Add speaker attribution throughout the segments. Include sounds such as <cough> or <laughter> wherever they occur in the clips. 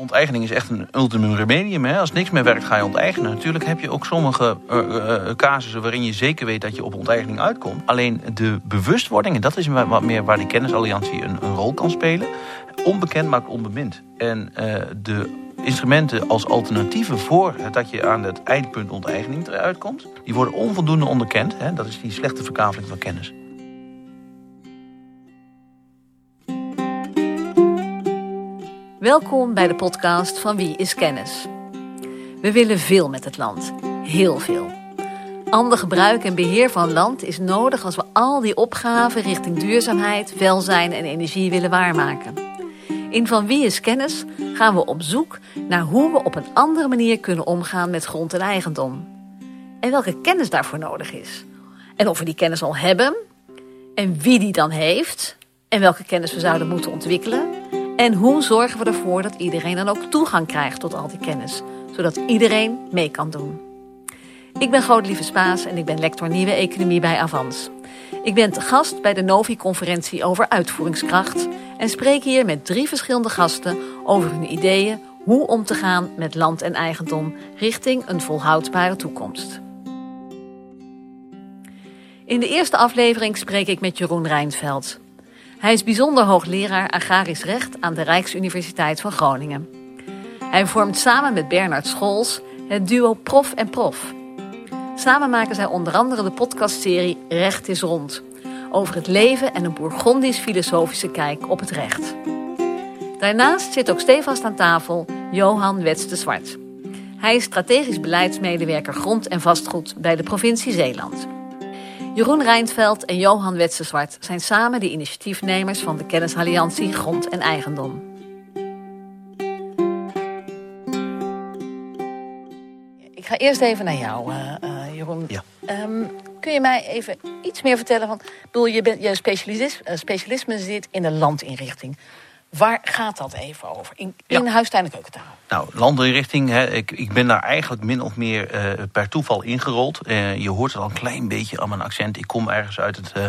Speaker 1: onteigening is echt een ultimum remedium. Hè? Als niks meer werkt, ga je onteigenen. Natuurlijk heb je ook sommige uh, casussen waarin je zeker weet dat je op onteigening uitkomt. Alleen de bewustwording, en dat is wat meer waar die kennisalliantie een, rol kan spelen. Onbekend maakt onbemind. En de instrumenten als alternatieven voor dat je aan het eindpunt onteigening eruit komt, die worden onvoldoende onderkend. Hè? Dat is die slechte verkaveling van kennis.
Speaker 2: Welkom bij de podcast van Wie is Kennis. We willen veel met het land, heel veel. Ander gebruik en beheer van land is nodig als we al die opgaven richting duurzaamheid, welzijn en energie willen waarmaken. In Van Wie is Kennis gaan we op zoek naar hoe we op een andere manier kunnen omgaan met grond en eigendom. En welke kennis daarvoor nodig is. En of we die kennis al hebben. En wie die dan heeft. En welke kennis we zouden moeten ontwikkelen. En hoe zorgen we ervoor dat iedereen dan ook toegang krijgt tot al die kennis. Zodat iedereen mee kan doen. Ik ben Godelieve Spaas en ik ben lector Nieuwe Economie bij Avans. Ik ben te gast bij de Novi-conferentie over uitvoeringskracht en spreek hier met drie verschillende gasten over hun ideeën hoe om te gaan met land en eigendom richting een volhoudbare toekomst. In de eerste aflevering spreek ik met Jeroen Rijnveld. Hij is bijzonder hoogleraar agrarisch recht aan de Rijksuniversiteit van Groningen. Hij vormt samen met Bernard Scholz het duo Prof en Prof. Samen maken zij onder andere de podcastserie Recht is Rond over het leven en een Bourgondisch-filosofische kijk op het recht. Daarnaast zit ook stevast aan tafel Johan Wets de Zwart. Hij is strategisch beleidsmedewerker grond en vastgoed bij de provincie Zeeland. Jeroen Rijnveld en Johan Zwart zijn samen de initiatiefnemers van de kennisalliantie Grond en Eigendom. Ik ga eerst even naar jou, uh, uh, Jeroen.
Speaker 1: Ja.
Speaker 2: Um, kun je mij even iets meer vertellen? van, bedoel, je, bent, je specialisme, uh, specialisme zit in de landinrichting. Waar gaat dat even over? In, in ja. huistuin- en keukentaal.
Speaker 1: Nou, landinrichting, hè, ik, ik ben daar eigenlijk min of meer uh, per toeval ingerold. Uh, je hoort het al een klein beetje aan mijn accent. Ik kom ergens uit het uh,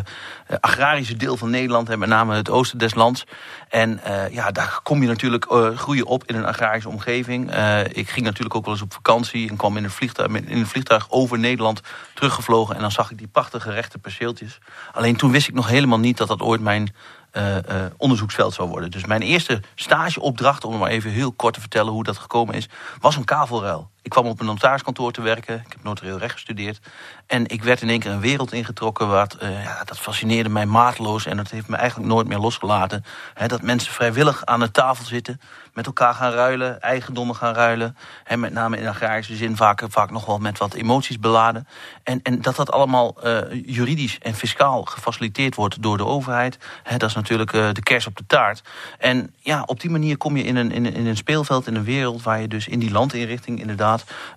Speaker 1: agrarische deel van Nederland, en met name het oosten des lands. En ja, daar kom je natuurlijk groeien op in een agrarische omgeving. ik ging natuurlijk ook wel eens op vakantie en kwam in een, vliegtuig, in een vliegtuig over Nederland teruggevlogen. En dan zag ik die prachtige rechte perceeltjes. Alleen toen wist ik nog helemaal niet dat dat ooit mijn uh, uh, onderzoeksveld zou worden. Dus mijn eerste stageopdracht, om maar even heel kort te vertellen hoe dat gekomen is, was een kavelruil. Ik kwam op een notariskantoor te werken. Ik heb notarieel recht gestudeerd. En ik werd in één keer een wereld ingetrokken. Wat, uh, ja, dat fascineerde mij maatloos. En dat heeft me eigenlijk nooit meer losgelaten. dat mensen vrijwillig aan de tafel zitten. Met elkaar gaan ruilen. Eigendommen gaan ruilen. He, met name in agrarische zin vaak, vaak nog wel met wat emoties beladen. En, en dat dat allemaal uh, juridisch en fiscaal gefaciliteerd wordt door de overheid. dat is natuurlijk uh, de kers op de taart. En ja, op die manier kom je in een, in, in een speelveld, in een wereld... waar je dus in die landinrichting inderdaad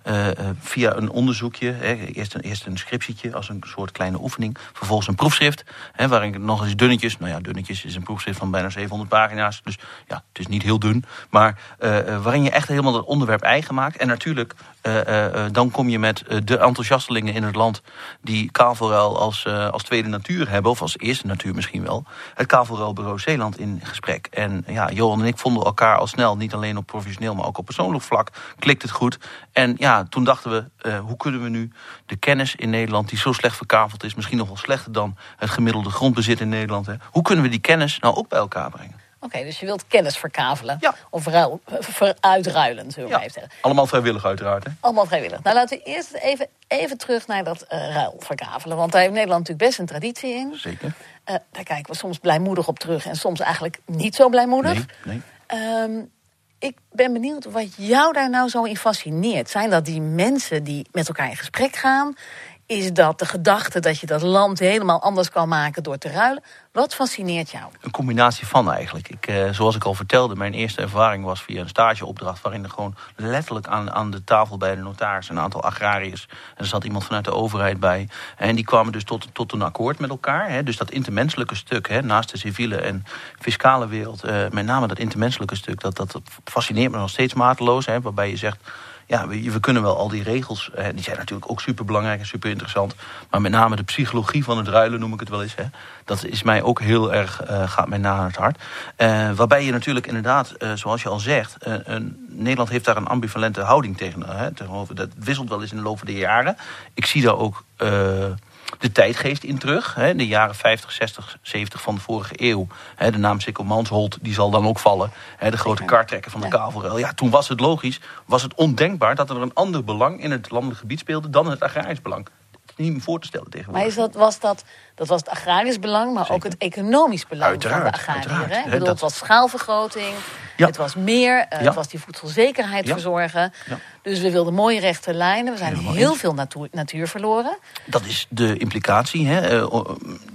Speaker 1: uh, via een onderzoekje, hè, eerst, een, eerst een scriptietje als een soort kleine oefening, vervolgens een proefschrift, hè, waarin nog eens dunnetjes, nou ja, dunnetjes is een proefschrift van bijna 700 pagina's, dus ja, het is niet heel dun, maar uh, waarin je echt helemaal het onderwerp eigen maakt. En natuurlijk, dan kom je met de enthousiastelingen in het land die Kavelruil als, als tweede natuur hebben, of als eerste natuur misschien wel, het Kavelruilbureau Zeeland in gesprek. En ja, Johan en ik vonden elkaar al snel, niet alleen op professioneel, maar ook op persoonlijk vlak, klikt het goed. En ja, toen dachten we, hoe kunnen we nu de kennis in Nederland... die zo slecht verkaveld is, misschien nog wel slechter dan het gemiddelde grondbezit in Nederland... Hè, hoe kunnen we die kennis nou ook bij elkaar brengen?
Speaker 2: Oké, dus je wilt kennis verkavelen.
Speaker 1: Ja.
Speaker 2: Of ruil, ver, uitruilen, zullen we
Speaker 1: ja.
Speaker 2: even zeggen.
Speaker 1: Allemaal vrijwillig uiteraard. Hè?
Speaker 2: Allemaal vrijwillig. Nou, laten we eerst even, even terug naar dat uh, ruil verkavelen. Want daar heeft Nederland natuurlijk best een traditie in.
Speaker 1: Zeker.
Speaker 2: Uh, daar kijken we soms blijmoedig op terug en soms eigenlijk niet zo blijmoedig.
Speaker 1: Nee, nee.
Speaker 2: Um, ik ben benieuwd wat jou daar nou zo in fascineert. Zijn dat die mensen die met elkaar in gesprek gaan? Is dat de gedachte dat je dat land helemaal anders kan maken door te ruilen? Wat fascineert jou?
Speaker 1: Een combinatie van eigenlijk. Ik, eh, zoals ik al vertelde, mijn eerste ervaring was via een stageopdracht... waarin er gewoon letterlijk aan, aan de tafel bij de notaris een aantal agrariërs... en er zat iemand vanuit de overheid bij. En die kwamen dus tot, tot een akkoord met elkaar. Hè. Dus dat intermenselijke stuk, hè, naast de civiele en fiscale wereld... Eh, met name dat intermenselijke stuk, dat, dat fascineert me nog steeds mateloos. Hè, waarbij je zegt ja, we, we kunnen wel al die regels, hè, die zijn natuurlijk ook super belangrijk en super interessant. Maar met name de psychologie van het ruilen, noem ik het wel eens. Hè, dat is mij ook heel erg, uh, gaat mij na het hart. Uh, waarbij je natuurlijk inderdaad, zoals je al zegt, Nederland heeft daar een ambivalente houding hè, tegenover. Dat wisselt wel eens in de loop der jaren. Ik zie daar ook de tijdgeest in terug. Hè, de jaren 50, 60, 70 van de vorige eeuw. Hè, de naam Sikkel Mansholt die zal dan ook vallen. Hè, de grote kartrekker van de kavelruil. Ja, toen was het logisch, was het ondenkbaar... dat er een ander belang in het landelijk gebied speelde... dan het agrarisch belang niet meer voor te stellen tegenwoordig.
Speaker 2: Maar is dat, was dat, dat was het agrarisch belang, maar Zeker. ook het economisch belang
Speaker 1: uiteraard,
Speaker 2: van de agrariër. Hè? Ik bedoel, het was schaalvergroting, ja. het was meer, uh, ja. het was die voedselzekerheid ja. verzorgen. Dus we wilden mooie rechte lijnen. We zijn heel veel natuur, natuur, verloren.
Speaker 1: Dat is de implicatie. Hè. Uh,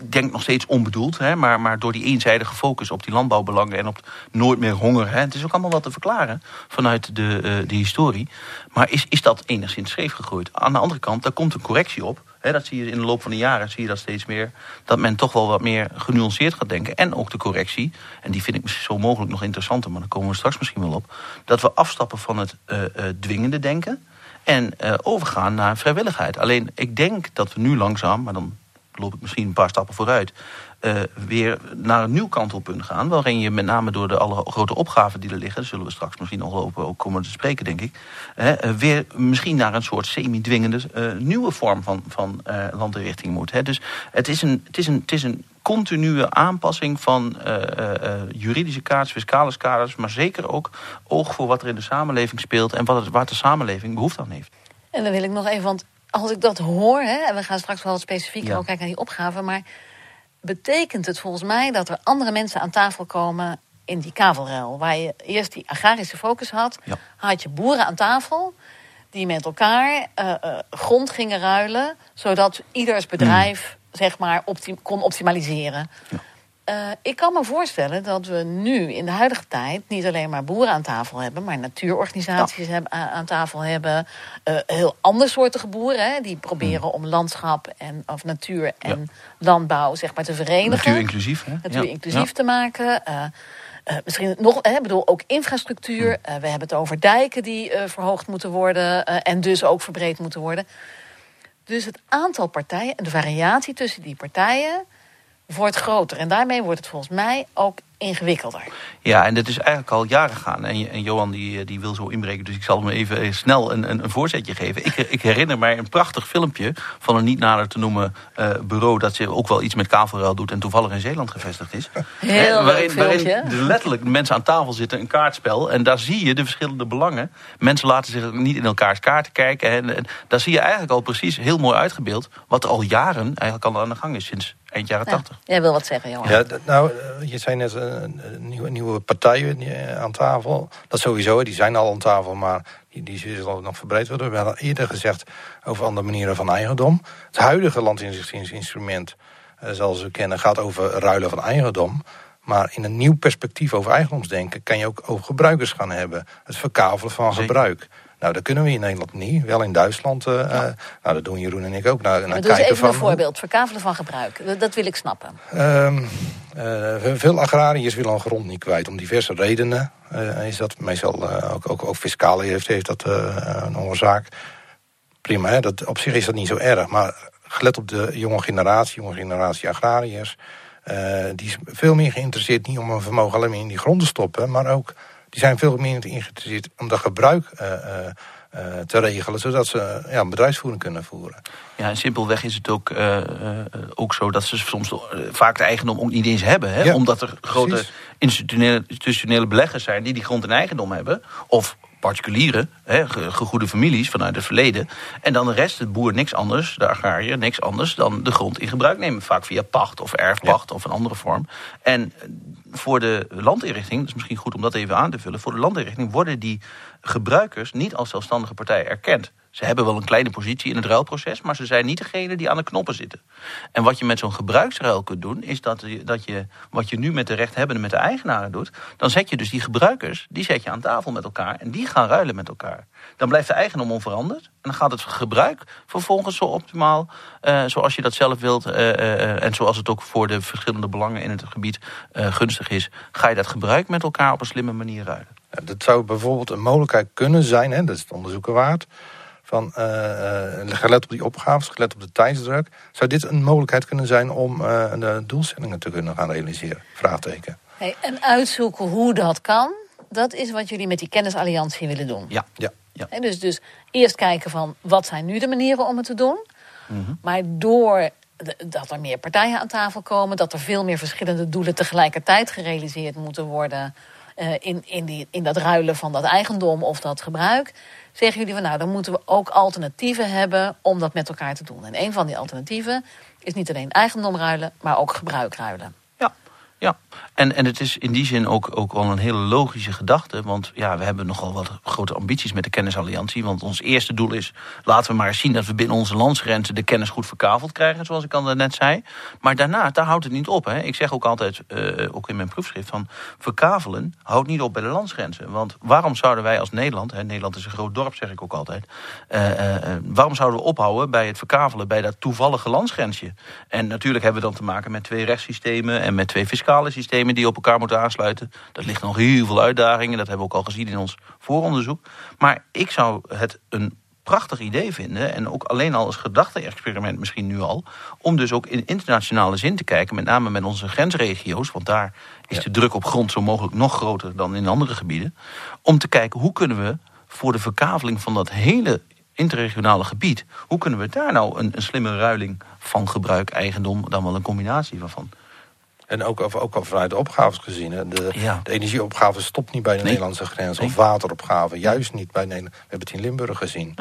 Speaker 1: denk nog steeds onbedoeld. Hè, maar, maar door die eenzijdige focus op die landbouwbelangen... en op nooit meer honger. Hè. Het is ook allemaal wat te verklaren vanuit de, uh, de historie. Maar is, is dat enigszins scheef gegroeid? Aan de andere kant, daar komt een correctie op. Dat zie je in de loop van de jaren zie je dat steeds meer. Dat men toch wel wat meer genuanceerd gaat denken. En ook de correctie. En die vind ik zo mogelijk nog interessanter. Maar daar komen we straks misschien wel op. Dat we afstappen van het uh, uh, dwingende denken. En uh, overgaan naar vrijwilligheid. Alleen ik denk dat we nu langzaam, maar dan loop ik misschien een paar stappen vooruit... Uh, weer naar een nieuw kantelpunt gaan. Waarin je met name door de alle grote opgaven die er liggen... zullen we straks misschien nog over ook komen te spreken, denk ik... Uh, weer misschien naar een soort semi-dwingende uh, nieuwe vorm van, van landinrichting moet. Hè. Dus het is een, het is een, het is een continue aanpassing van juridische kaders, fiscale kaders... maar zeker ook oog voor wat er in de samenleving speelt... en wat het, waar de samenleving behoefte aan heeft.
Speaker 2: En dan wil ik nog even, want als ik dat hoor... Hè, en we gaan straks wel specifieker ja. ook kijken naar die opgave... maar betekent het volgens mij dat er andere mensen aan tafel komen in die kavelruil. Waar je eerst die agrarische focus had, ja. had je boeren aan tafel die met elkaar uh, uh, grond gingen ruilen, zodat ieders bedrijf mm. zeg maar optim kon optimaliseren. Ja. Uh, ik kan me voorstellen dat we nu in de huidige tijd niet alleen maar boeren aan tafel hebben, maar natuurorganisaties ja. hebben, aan tafel hebben. Uh, heel andersoortige boeren hè, die proberen hmm. om landschap en of natuur en ja. landbouw zeg maar te verenigen.
Speaker 1: Natuur inclusief. Hè?
Speaker 2: Natuur ja. inclusief te maken. Uh, uh, misschien nog, hè, bedoel, ook infrastructuur. Uh, we hebben het over dijken die uh, verhoogd moeten worden en dus ook verbreed moeten worden. Dus het aantal partijen en de variatie tussen die partijen wordt groter. En daarmee wordt het volgens mij ook ingewikkelder.
Speaker 1: Ja, en dat is eigenlijk al jaren gaan. En, en Johan die, die wil zo inbreken, dus ik zal hem even snel een, een, een voorzetje geven. Ik, ik, herinner mij een prachtig filmpje van een niet nader te noemen uh, bureau... dat zich ook wel iets met kavelruil doet en toevallig in Zeeland gevestigd is.
Speaker 2: Heel
Speaker 1: waarin,
Speaker 2: waarin
Speaker 1: dus letterlijk mensen aan tafel zitten, een kaartspel. En daar zie je de verschillende belangen. Mensen laten zich niet in elkaars kaarten kijken. En, en daar zie je eigenlijk al precies heel mooi uitgebeeld... wat al jaren eigenlijk al aan de gang is sinds eind jaren
Speaker 2: ja.
Speaker 1: 80.
Speaker 2: Jij wil wat zeggen, jongen.
Speaker 3: Ja, nou, je zei net een, nieuwe, nieuwe partijen aan tafel. Dat sowieso, die zijn al aan tafel, maar die, die zullen nog verbreed worden. We hadden eerder gezegd over andere manieren van eigendom. Het huidige landinzichtingsinstrument, zoals we kennen, gaat over ruilen van eigendom. Maar in een nieuw perspectief over eigendomsdenken kan je ook over gebruikers gaan hebben. Het verkavelen van Zeker. gebruik. Nou, dat kunnen we in Nederland niet. Wel in Duitsland. Uh, ja. nou, dat doen Jeroen en ik ook. Naar, naar
Speaker 2: dus even van, een voorbeeld. Verkavelen van gebruik. Dat, wil ik snappen.
Speaker 3: Um, uh, veel agrariërs willen een grond niet kwijt. Om diverse redenen uh, is dat. Meestal ook, ook, ook fiscale heeft, heeft dat een oorzaak. Prima, hè? Dat, op zich is dat niet zo erg. Maar gelet op de jonge generatie, jonge generatie agrariërs... die is veel meer geïnteresseerd niet om een vermogen alleen maar in die grond te stoppen... maar ook die zijn veel meer geïnteresseerd om dat gebruik uh, uh, te regelen, zodat ze ja, een bedrijfsvoering kunnen voeren.
Speaker 1: Ja, en simpelweg is het ook, uh, ook zo dat ze soms vaak de eigendom ook niet eens hebben. Hè? Ja, Omdat er grote institutionele, institutionele beleggers zijn die die grond in eigendom hebben. Of particulieren, hè, gegoede families vanuit het verleden. En dan de rest, de boer niks anders, de agrariër niks anders dan de grond in gebruik nemen. Vaak via pacht of erfpacht ja. of een andere vorm. En voor de landinrichting, dat is misschien goed om dat even aan te vullen... voor de landinrichting worden die gebruikers niet als zelfstandige partij erkend. Ze hebben wel een kleine positie in het ruilproces... maar ze zijn niet degene die aan de knoppen zitten. En wat je met zo'n gebruiksruil kunt doen... is dat je, dat je wat je nu met de rechthebbenden, met de eigenaren doet... dan zet je dus die gebruikers, die zet je aan tafel met elkaar... en die gaan ruilen met elkaar. Dan blijft de eigendom onveranderd... en dan gaat het gebruik vervolgens zo optimaal... Uh, zoals je dat zelf wilt... Uh, uh, en zoals het ook voor de verschillende belangen in het gebied gunstig is... ga je dat gebruik met elkaar op een slimme manier ruilen.
Speaker 3: Dat zou bijvoorbeeld een mogelijkheid kunnen zijn, hè, dat is het onderzoeken waard. Van, eh, eh, gelet op die opgaves, gelet op de tijdsdruk. Zou dit een mogelijkheid kunnen zijn om eh, de doelstellingen te kunnen gaan realiseren? Vraagteken.
Speaker 2: Hey, en uitzoeken hoe dat kan, dat is wat jullie met die kennisalliantie willen doen.
Speaker 1: Ja.
Speaker 3: Ja.
Speaker 1: Ja.
Speaker 2: Dus, dus eerst kijken van wat zijn nu de manieren om het te doen. Maar door de- dat er meer partijen aan tafel komen, dat er veel meer verschillende doelen tegelijkertijd gerealiseerd moeten worden. eh, in, in, die, in dat ruilen van dat eigendom of dat gebruik. Zeggen jullie van nou, dan moeten we ook alternatieven hebben om dat met elkaar te doen. En een van die alternatieven is niet alleen eigendom ruilen, maar ook gebruik ruilen.
Speaker 1: Ja. En, en het is in die zin ook, ook wel een hele logische gedachte. Want ja, we hebben nogal wat grote ambities met de kennisalliantie. Want ons eerste doel is, laten we maar eens zien dat we binnen onze landsgrenzen de kennis goed verkaveld krijgen, zoals ik al net zei. Maar daarna, daar houdt het niet op. Hè. Ik zeg ook altijd, eh, ook in mijn proefschrift, van verkavelen houdt niet op bij de landsgrenzen. Want waarom zouden wij als Nederland, hè, Nederland is een groot dorp, zeg ik ook altijd. eh, eh, waarom zouden we ophouden bij het verkavelen bij dat toevallige landsgrensje? En natuurlijk hebben we dan te maken met twee rechtssystemen en met twee fiscale systemen die op elkaar moeten aansluiten. Dat ligt nog heel veel uitdagingen, dat hebben we ook al gezien in ons vooronderzoek. Maar ik zou het een prachtig idee vinden, en ook alleen al als gedachte-experiment misschien nu al, om dus ook in internationale zin te kijken, met name met onze grensregio's, want daar is de druk op grond zo mogelijk nog groter dan in andere gebieden, om te kijken hoe kunnen we voor de verkaveling van dat hele interregionale gebied, hoe kunnen we daar nou een, een slimme ruiling van gebruik, eigendom, dan wel een combinatie van.
Speaker 3: En ook, ook al vanuit de opgaves gezien. hè. De,
Speaker 1: Ja.
Speaker 3: de energieopgave stopt niet bij de
Speaker 1: Nee.
Speaker 3: Nederlandse grens.
Speaker 1: Nee.
Speaker 3: Of wateropgave, juist niet bij Nederland. We hebben het in Limburg gezien.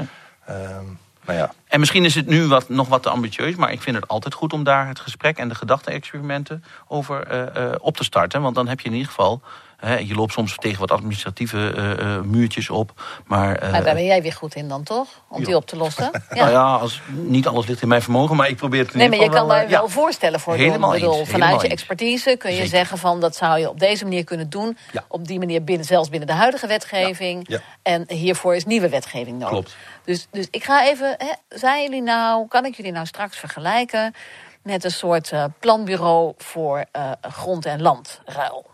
Speaker 3: Ehm, nou ja,
Speaker 1: En misschien is het nu wat, nog wat te ambitieus, maar ik vind het altijd goed om daar het gesprek en de gedachte-experimenten over eh, eh, op te starten. Want dan heb je in ieder geval, hè, je loopt soms tegen wat administratieve eh, eh, muurtjes op, maar. eh,
Speaker 2: Maar daar ben jij weer goed in dan toch? Om die
Speaker 1: Ja.
Speaker 2: op te lossen? <laughs>
Speaker 1: Nou ja, als, niet alles ligt in mijn vermogen, maar ik probeer het
Speaker 2: Nee, maar je kan daar
Speaker 1: ja.
Speaker 2: wel voorstellen voor.
Speaker 1: Helemaal
Speaker 2: bedoel, vanuit
Speaker 1: helemaal
Speaker 2: je
Speaker 1: eens.
Speaker 2: expertise kun je
Speaker 1: Zeker.
Speaker 2: zeggen van dat zou je op deze manier kunnen doen.
Speaker 1: Ja.
Speaker 2: Op die manier binnen, zelfs binnen de huidige wetgeving.
Speaker 3: Ja.
Speaker 2: En hiervoor is nieuwe wetgeving nodig.
Speaker 1: Klopt.
Speaker 2: Dus, dus ik ga even, hè, zijn jullie nou, kan ik jullie nou straks vergelijken met een soort planbureau voor grond- en landruil?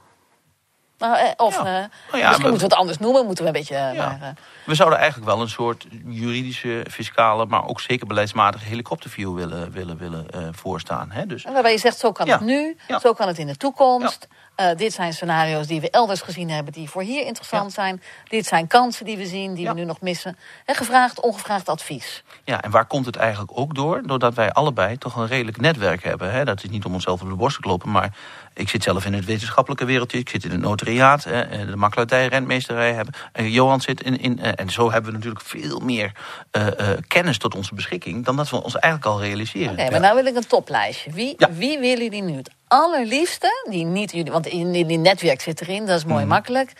Speaker 2: Nou, eh, of
Speaker 1: Ja.
Speaker 2: eh,
Speaker 1: Nou ja,
Speaker 2: misschien
Speaker 1: maar-
Speaker 2: moeten we het anders noemen, moeten we een beetje. eh,
Speaker 1: Ja.
Speaker 2: maar,
Speaker 1: We zouden eigenlijk wel een soort juridische, fiscale, maar ook zeker beleidsmatige helikopterview willen, willen, willen voorstaan. Hè? Dus,
Speaker 2: Waarbij je zegt, zo kan het nu, zo kan het in de toekomst. Dit zijn scenario's die we elders gezien hebben, die voor hier interessant zijn. Dit zijn kansen die we zien, die we nu nog missen. En gevraagd, ongevraagd advies.
Speaker 1: Ja, en waar komt het eigenlijk ook door? Doordat wij allebei toch een redelijk netwerk hebben. Hè? Dat is niet om onszelf op de borst te kloppen, maar ik zit zelf in het wetenschappelijke wereldje. Ik zit in het notariaat, eh, de makelaardij, rentmeesterij hebben. En Johan zit in, in eh, en zo hebben we natuurlijk veel meer eh, eh, kennis tot onze beschikking dan dat we ons eigenlijk al realiseren.
Speaker 2: Oké, maar nou wil ik een toplijstje. Wie,
Speaker 1: Ja.
Speaker 2: wie willen jullie nu het allerliefste, die niet jullie, want in, in die netwerk zit erin, dat is
Speaker 1: Mhm.
Speaker 2: mooi makkelijk.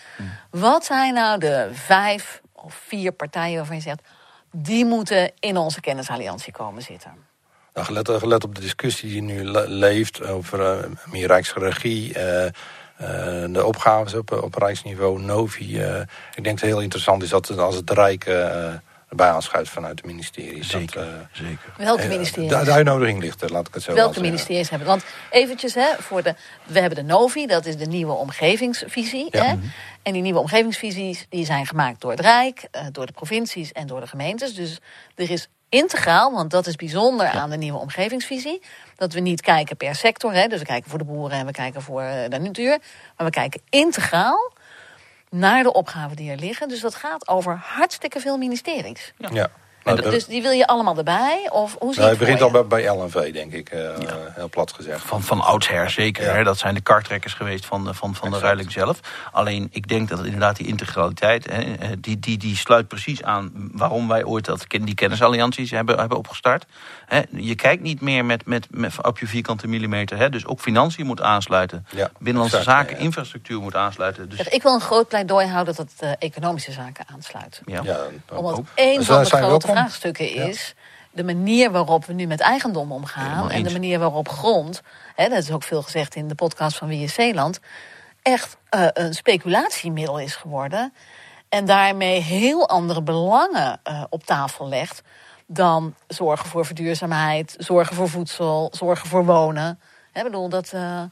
Speaker 2: Wat zijn nou de vijf of vier partijen waarvan je zegt, die moeten in onze kennisalliantie komen zitten?
Speaker 3: Nou, gelet, gelet op de discussie die nu le- leeft over eh, meer rijksregie, eh, eh, de opgaves op, op rijksniveau, Novi. eh, ik denk dat het heel interessant is dat als het Rijk eh, erbij aanschuift vanuit de ministeries.
Speaker 1: Zeker,
Speaker 3: Dat, eh,
Speaker 1: zeker.
Speaker 2: Welke ministeries?
Speaker 3: De, de uitnodiging ligt er, laat ik het zo wel
Speaker 2: Welke ministeries hebben? Want eventjes, hè, voor de, we hebben de NOVI, dat is de nieuwe omgevingsvisie.
Speaker 3: Ja.
Speaker 2: Hè? En die nieuwe omgevingsvisies die zijn gemaakt door het Rijk, eh, door de provincies en door de gemeentes. Dus er is integraal, want dat is bijzonder aan de nieuwe omgevingsvisie. Dat we niet kijken per sector, hè, dus we kijken voor de boeren en we kijken voor eh, de natuur. Maar we kijken integraal naar de opgaven die er liggen. Dus dat gaat over hartstikke veel ministeries.
Speaker 3: Ja.
Speaker 2: En dat-
Speaker 3: de-
Speaker 2: dus die wil je allemaal erbij? Of hoe
Speaker 3: nou, het begint al bij, bij LNV, denk ik, eh, heel plat gezegd.
Speaker 1: Van, van oudsher zeker.
Speaker 3: Ja.
Speaker 1: Hè? Dat zijn de kartrekkers geweest van, de- van, van de ruiling zelf. Alleen ik denk dat inderdaad die integraliteit... Hè, eh, die, die, die sluit precies aan waarom wij ooit dat, die kennisallianties hebben, hebben opgestart. Hè, je kijkt niet meer met, met, met, op je vierkante millimeter. Hè? Dus ook financiën moet aansluiten.
Speaker 3: Ja,
Speaker 1: Binnenlandse
Speaker 3: exact,
Speaker 1: zaken,
Speaker 3: ja, ja.
Speaker 1: infrastructuur moet aansluiten. Dus,
Speaker 2: ik wil een groot pleidooi houden dat het eh, economische zaken aansluit.
Speaker 1: ja.
Speaker 3: Ja,
Speaker 2: Omdat
Speaker 1: ook.
Speaker 2: een
Speaker 3: Dus
Speaker 2: van de grote vraagstukken is... de manier waarop we nu met eigendom omgaan... En de manier waarop grond... Hè, dat is ook veel gezegd in de podcast van Wie is Zeeland... echt eh, een speculatiemiddel is geworden... en daarmee heel andere belangen eh, op tafel legt... dan zorgen voor verduurzaamheid, zorgen voor voedsel, zorgen voor wonen. Hè, bedoel, dat... eh,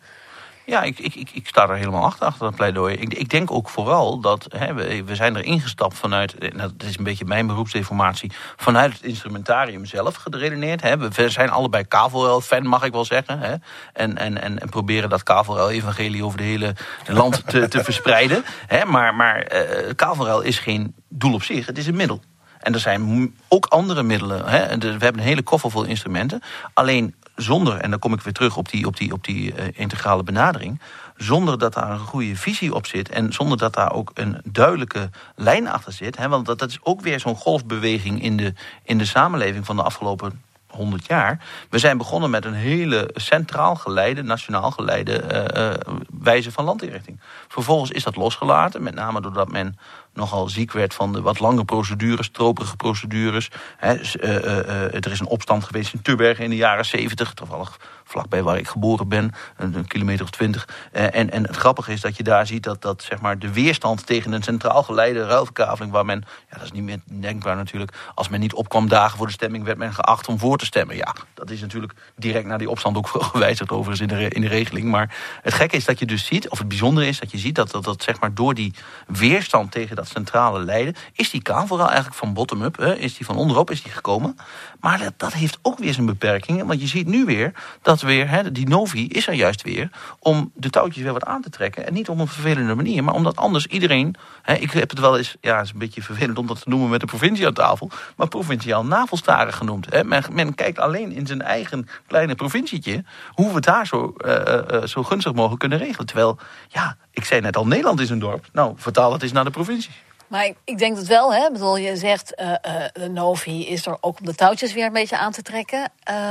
Speaker 1: Ja, ik, ik, ik, ik sta er helemaal achter, achter dat pleidooi. Ik, ik denk ook vooral dat hè, we, we zijn er ingestapt vanuit, en dat is een beetje mijn beroepsdeformatie, vanuit het instrumentarium zelf geredeneerd. Hè. We zijn allebei kavelruil-fan, mag ik wel zeggen. Hè. En, en, en, en proberen dat kavelruil-evangelie over de hele land te, te <laughs> verspreiden. Hè. Maar, maar uh, is geen doel op zich, het is een middel. En er zijn ook andere middelen. Hè. We hebben een hele koffer vol instrumenten. Alleen zonder, en dan kom ik weer terug op die, op die, op die uh, integrale benadering... zonder dat daar een goede visie op zit... en zonder dat daar ook een duidelijke lijn achter zit... Hè, want dat, dat is ook weer zo'n golfbeweging in de, in de samenleving van de afgelopen 100 jaar. We zijn begonnen met een hele centraal geleide, nationaal geleide uh, uh, wijze van landinrichting. Vervolgens is dat losgelaten, met name doordat men nogal ziek werd van de wat lange procedures, stroperige procedures. He, uh, er is een opstand geweest in Tubberg in de jaren 70, toevallig vlakbij waar ik geboren ben, een, kilometer of twintig. En, en het grappige is dat je daar ziet dat, dat zeg maar, de weerstand tegen een centraal geleide ruilverkaveling, waar men, ja, dat is niet meer denkbaar natuurlijk, als men niet opkwam dagen voor de stemming, werd men geacht om voor te stemmen. Ja, dat is natuurlijk direct naar die opstand ook <laughs> gewijzigd overigens in de, in de regeling. Maar het gekke is dat je dus ziet, of het bijzondere is dat je ziet dat dat, dat zeg maar, door die weerstand tegen dat centrale leiden, is die vooral eigenlijk van bottom-up, is die van onderop is die gekomen. Maar dat, dat heeft ook weer zijn beperkingen, want je ziet nu weer dat weer, hè, die Novi is er juist weer om de touwtjes weer wat aan te trekken. En niet op een vervelende manier, maar omdat anders iedereen, hè, ik heb het wel eens, ja, is een beetje vervelend om dat te noemen met de provincie aan tafel, maar provinciaal navelstaren genoemd. Hè. Men, men kijkt alleen in zijn eigen kleine provincietje hoe we het daar zo, uh, uh, zo gunstig mogelijk kunnen regelen. Terwijl, ja, ik zei net al, Nederland is een dorp. Nou, vertaal het eens naar de provincie.
Speaker 2: Maar ik, ik denk dat wel, hè. Ik bedoel, je zegt, uh, uh, Novi is er ook om de touwtjes weer een beetje aan te trekken.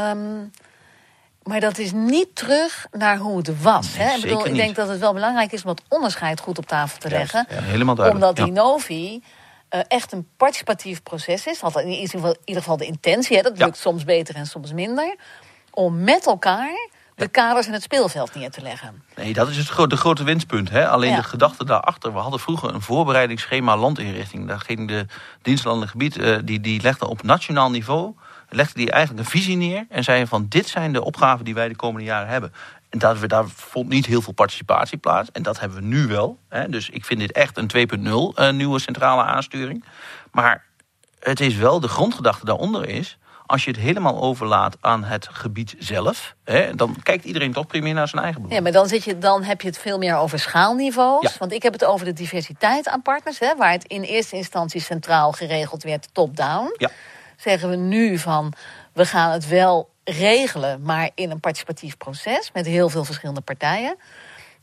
Speaker 2: Um, maar dat is niet terug naar hoe het was. Nee, hè? Ik, bedoel, ik denk dat het wel belangrijk is om dat onderscheid goed op tafel te leggen.
Speaker 1: Ja, helemaal duidelijk.
Speaker 2: Omdat die Novi uh, echt een participatief proces is. Had in ieder geval, in ieder geval de intentie. Hè? Dat lukt soms beter en soms minder. Om met elkaar de kaders en het speelveld neer te leggen.
Speaker 1: Nee, dat is het gro de grote winstpunt. Hè? Alleen ja. de gedachte daarachter. We hadden vroeger een voorbereidingsschema landinrichting. Daar ging de dienstlandelijk gebied, uh, die, die legde op nationaal niveau legde hij eigenlijk een visie neer en zei van dit zijn de opgaven die wij de komende jaren hebben. En daar, daar vond niet heel veel participatie plaats. En dat hebben we nu wel. Hè. Dus ik vind dit echt een 2.0 uh, nieuwe centrale aansturing. Maar het is wel, de grondgedachte daaronder is... als je het helemaal overlaat aan het gebied zelf... Hè, dan kijkt iedereen toch primair naar zijn eigen belang.
Speaker 2: Ja, maar dan, zit je, dan heb je het veel meer over schaalniveaus. Ja. Want ik heb het over de diversiteit aan partners... Hè, waar het in eerste instantie centraal geregeld werd top-down...
Speaker 1: Ja
Speaker 2: zeggen we nu van we gaan het wel regelen, maar in een participatief proces met heel veel verschillende partijen.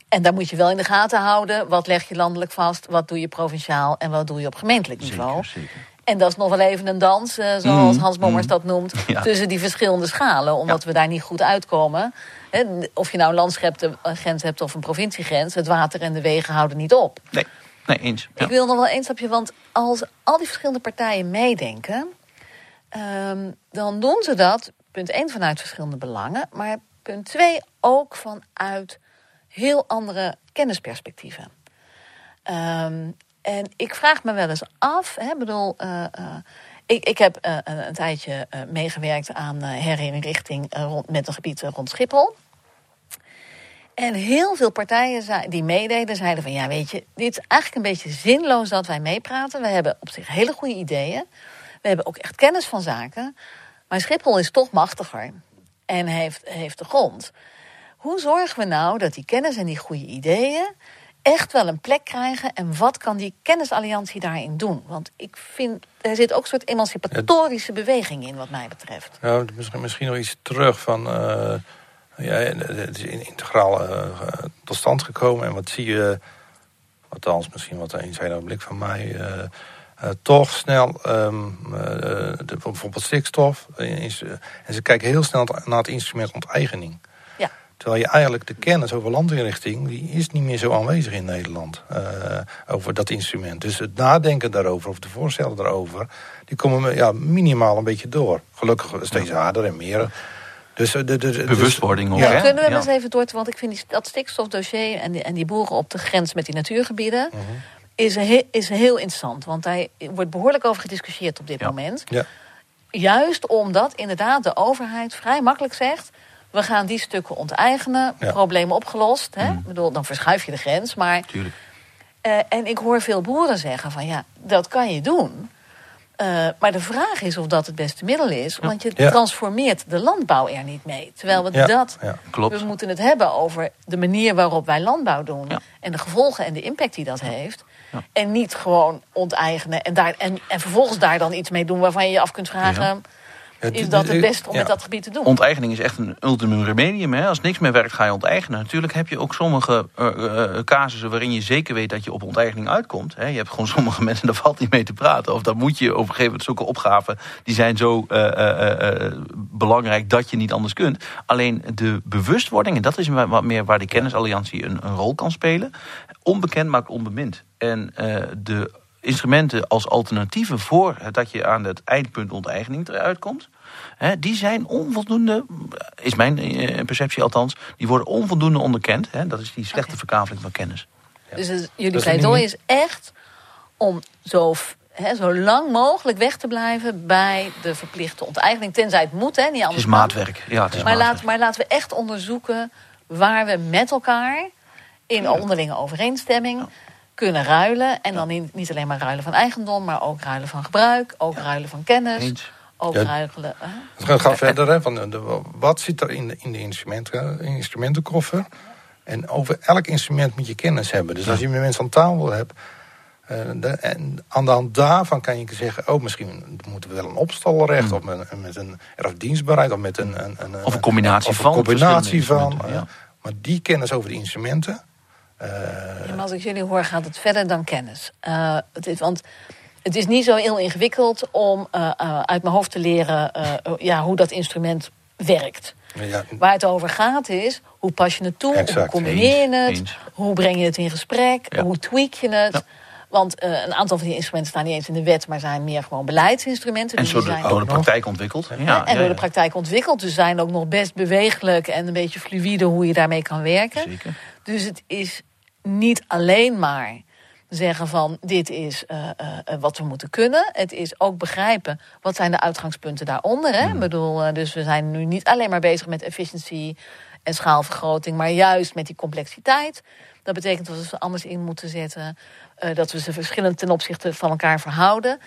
Speaker 2: En daar moet je wel in de gaten houden. Wat leg je landelijk vast? Wat doe je provinciaal? En wat doe je op gemeentelijk niveau?
Speaker 1: Zeker, zeker.
Speaker 2: En dat is nog wel even een dans, uh, zoals mm, Hans Mommers mm, dat noemt, <laughs> ja. tussen die verschillende schalen. Omdat ja. we daar niet goed uitkomen. He, of je nou een landsgrens hebt of een provinciegrens, het water en de wegen houden niet op.
Speaker 1: Nee, nee eens.
Speaker 2: Ja. Ik wil nog wel één stapje, want als al die verschillende partijen meedenken, Um, dan doen ze dat, punt 1, vanuit verschillende belangen. Maar punt 2 ook vanuit heel andere kennisperspectieven. Um, en ik vraag me wel eens af, hè, bedoel, uh, uh, ik, ik heb een, een, tijdje meegewerkt aan herinrichting rond, met een gebied rond Schiphol. En heel veel partijen die meededen zeiden van ja, weet je, dit is eigenlijk een beetje zinloos dat wij meepraten. We hebben op zich hele goede ideeën. We hebben ook echt kennis van zaken. Maar Schiphol is toch machtiger en heeft, heeft de grond. Hoe zorgen we nou dat die kennis en die goede ideeën echt wel een plek krijgen? En wat kan die kennisalliantie daarin doen? Want ik vind, er zit ook een soort emancipatorische beweging in, wat mij betreft.
Speaker 3: Nou, misschien, misschien nog iets terug van. Uh, ja, het is integraal uh, tot stand gekomen. En wat zie je, althans misschien wat een zijn blik van mij. Uh, toch snel de, bijvoorbeeld stikstof. en ze kijken heel snel naar het instrument onteigening. Terwijl je eigenlijk de kennis over landinrichting... die is niet meer zo aanwezig in Nederland. Uh, over dat instrument. Dus het nadenken daarover, of de voorstellen daarover... die komen ja, minimaal een beetje door. Gelukkig steeds harder en meer...
Speaker 1: Dus, de, de, de, Bewustwording ook,
Speaker 2: ja. hè? Kunnen we ja. eens even door, want ik vind die, dat stikstofdossier... En die, en die boeren op de grens met die natuurgebieden... -huh is, he, is heel interessant. Want daar wordt behoorlijk over gediscussieerd op dit
Speaker 3: ja.
Speaker 2: moment.
Speaker 3: Ja.
Speaker 2: Juist omdat inderdaad de overheid vrij makkelijk zegt... we gaan die stukken onteigenen,
Speaker 3: Ja.
Speaker 2: problemen opgelost. Hè?
Speaker 1: Mm.
Speaker 2: Ik bedoel, dan verschuif je de grens. Maar,
Speaker 1: Tuurlijk.
Speaker 2: eh, en ik hoor veel boeren zeggen van ja, dat kan je doen. Eh, maar de vraag is of dat het beste middel is. Want je
Speaker 3: Ja.
Speaker 2: transformeert de landbouw er niet mee. Terwijl we
Speaker 3: Ja,
Speaker 2: dat...
Speaker 3: ja.
Speaker 1: Klopt.
Speaker 2: We moeten het hebben over de manier waarop wij landbouw doen. En de gevolgen en de impact die dat heeft. En niet gewoon onteigenen. En, daar, en, en vervolgens daar dan iets mee doen waarvan je je af kunt vragen... Is dat het beste om
Speaker 3: ja.
Speaker 2: met dat gebied te doen?
Speaker 1: Onteigening is echt een ultimum remedium. Hè? Als niks meer werkt, ga je onteigenen. Natuurlijk heb je ook sommige eh, eh, casussen waarin je zeker weet dat je op onteigening uitkomt. Hè? Je hebt gewoon sommige <laughs> mensen, daar valt niet mee te praten. Of dan moet je op een gegeven moment zulke opgaven... die zijn zo eh, eh, eh, belangrijk dat je niet anders kunt. Alleen de bewustwording, en dat is wa- wat meer waar de kennisalliantie een, een rol kan spelen. Onbekend maakt onbemind. En eh, de instrumenten als alternatieven voor het dat je aan het eindpunt onteigening eruit komt... Hè, die zijn onvoldoende, is mijn eh, perceptie althans, die worden onvoldoende onderkend. Hè, dat is die slechte verkaveling van kennis.
Speaker 2: Dus het- jullie
Speaker 3: is
Speaker 2: pleidooi is echt om zo, hè, zo lang mogelijk weg te blijven... bij de verplichte onteigening. Tenzij het moet, hè, niet
Speaker 1: Het
Speaker 2: anders
Speaker 1: is
Speaker 2: kan.
Speaker 1: maatwerk. Ja, het is
Speaker 2: Maar,
Speaker 1: maatwerk.
Speaker 2: laat, maar laten we echt onderzoeken waar we met elkaar... in onderlinge overeenstemming kunnen ruilen. En dan niet, niet alleen maar ruilen van eigendom... maar ook ruilen van gebruik, ook ruilen van kennis...
Speaker 1: Eens.
Speaker 2: ook
Speaker 3: Ja.
Speaker 2: ruilen... hè?
Speaker 3: Het gaat, verder. Hè, van de, de- wat zit er in de, in de instrumenten, instrumentenkoffer? En over elk instrument moet je kennis hebben. Dus als je met mensen aan tafel hebt... eh, de, en aan de hand daarvan kan je zeggen... oh, misschien moeten we wel een opstalrecht... of met, met een erfdienstbaarheid... of met een, een, een,
Speaker 1: Of een combinatie
Speaker 3: of
Speaker 1: van
Speaker 3: Een combinatie van. eh, Maar die kennis over de instrumenten... eh,
Speaker 2: Ja, maar als ik jullie hoor, gaat het verder dan kennis. Eh, het is, want het is niet zo heel ingewikkeld om eh, eh, uit mijn hoofd te leren eh, ja, hoe dat instrument werkt.
Speaker 3: ja,
Speaker 2: Waar het over gaat is, hoe pas je het toe, hoe combineer je het,
Speaker 1: Eens,
Speaker 2: hoe breng je het in gesprek,
Speaker 1: Ja.
Speaker 2: hoe tweak je het.
Speaker 1: Ja.
Speaker 2: Want eh, een aantal van die instrumenten staan niet eens in de wet, maar zijn meer gewoon beleidsinstrumenten.
Speaker 1: En zo
Speaker 2: zijn
Speaker 1: door de
Speaker 3: nog.
Speaker 1: praktijk ontwikkeld. Ja,
Speaker 2: en
Speaker 1: ja,
Speaker 2: door
Speaker 1: ja.
Speaker 2: de praktijk ontwikkeld. Dus zijn ook nog best bewegelijk en een beetje fluïde hoe je daarmee kan werken.
Speaker 1: Zeker.
Speaker 2: Dus het is niet alleen maar zeggen van dit is eh, eh, eh, wat we moeten kunnen. Het is ook begrijpen wat zijn de uitgangspunten daaronder. Hè? Ik bedoel, dus we zijn nu niet alleen maar bezig met efficiëntie en schaalvergroting, maar juist met die complexiteit. Dat betekent dat we ze anders in moeten zetten. dat we ze verschillend ten opzichte van elkaar verhouden.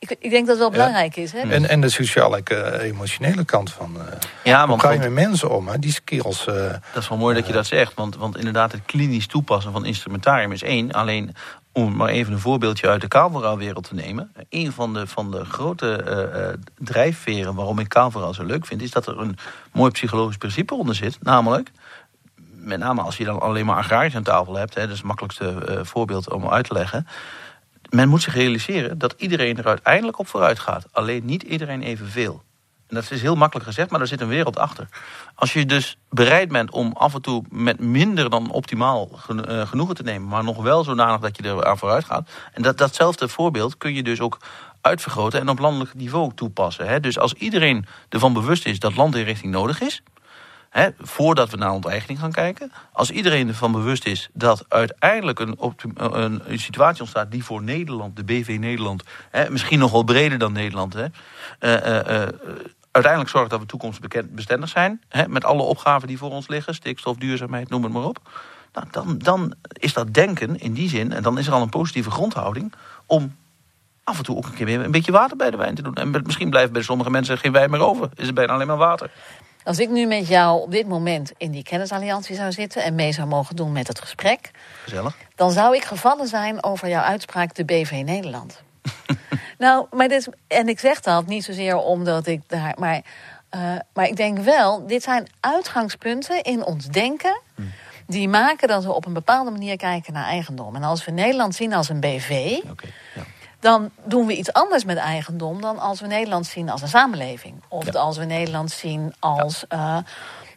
Speaker 2: Ik, ik denk dat het wel belangrijk is. Hè?
Speaker 3: en, en de sociaal-emotionele kant van... eh,
Speaker 1: Ja,
Speaker 3: hoe
Speaker 1: want,
Speaker 3: ga je met mensen om? Hè? Die skills... eh,
Speaker 1: dat is wel mooi dat je dat zegt. Want, want inderdaad, het klinisch toepassen van instrumentarium is één. Alleen, om maar even een voorbeeldje uit de kaalverhaalwereld te nemen. Een van de, van de grote eh, eh, drijfveren waarom ik kaalverhaal zo leuk vind... is dat er een mooi psychologisch principe onder zit. Namelijk, met name als je dan alleen maar agrarisch aan tafel hebt... Hè, dat is het makkelijkste eh, voorbeeld om uit te leggen... men moet zich realiseren dat iedereen er uiteindelijk op vooruit gaat. Alleen niet iedereen evenveel. En dat is heel makkelijk gezegd, maar daar zit een wereld achter. Als je dus bereid bent om af en toe met minder dan optimaal eh, genoegen te nemen... maar nog wel zodanig dat je er aan vooruit gaat... en dat, datzelfde voorbeeld kun je dus ook uitvergroten... en op landelijk niveau toepassen. Hè? Dus als iedereen ervan bewust is dat landinrichting nodig is... Voordat we naar onteigening gaan kijken. Als iedereen ervan bewust is dat uiteindelijk een, optim- een, situatie ontstaat die voor Nederland, de BV Nederland, misschien nog wel breder dan Nederland, eh, eh, eh, uiteindelijk zorgt dat we toekomstbestendig zijn. Met alle opgaven die voor ons liggen, stikstof, duurzaamheid, noem het maar op. Nou, dan, dan is dat denken in die zin, en dan is er al een positieve grondhouding om af en toe ook een keer weer een beetje water bij de wijn te doen. En misschien blijft bij sommige mensen geen wijn meer over. Is het bijna alleen maar water.
Speaker 2: Als ik nu met jou op dit moment in die kennisalliantie zou zitten... en mee zou mogen doen met het gesprek...
Speaker 1: Gezellig.
Speaker 2: dan zou ik gevallen zijn over jouw uitspraak de BV Nederland. <laughs> nou, maar dit, en ik zeg dat niet zozeer omdat ik daar... Maar, eh, maar ik denk wel, dit zijn uitgangspunten in ons denken... die maken dat we op een bepaalde manier kijken naar eigendom. En als we Nederland zien als een BV...
Speaker 1: Ja.
Speaker 2: Dan doen we iets anders met eigendom dan als we Nederland zien als een samenleving. Of
Speaker 1: Ja.
Speaker 2: als we Nederland zien als eh,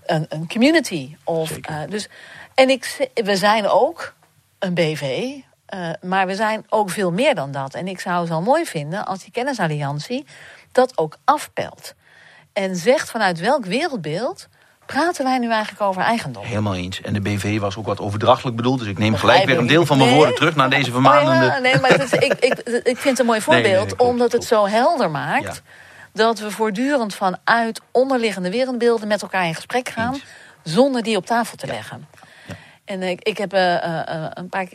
Speaker 2: een, een community. Of, eh, dus, en ik, we zijn ook een BV, eh, maar we zijn ook veel meer dan dat. En ik zou het wel mooi vinden als die kennisalliantie dat ook afpelt. En zegt vanuit welk wereldbeeld praten wij nu eigenlijk over eigendom.
Speaker 1: Helemaal eens. En de BV was ook wat overdrachtelijk bedoeld. Dus ik neem
Speaker 2: Begrijp
Speaker 1: gelijk weer een deel van mijn
Speaker 2: Nee.
Speaker 1: woorden terug naar deze vermanende...
Speaker 2: Oh ja, nee, maar het is, ik, ik, ik vind het een mooi
Speaker 1: nee,
Speaker 2: voorbeeld,
Speaker 1: nee,
Speaker 2: omdat het zo helder maakt
Speaker 1: Ja.
Speaker 2: dat we voortdurend vanuit onderliggende wereldbeelden met elkaar in gesprek gaan,
Speaker 1: Eens.
Speaker 2: zonder die op tafel te leggen. En ik, ik heb eh, eh, eh, een paar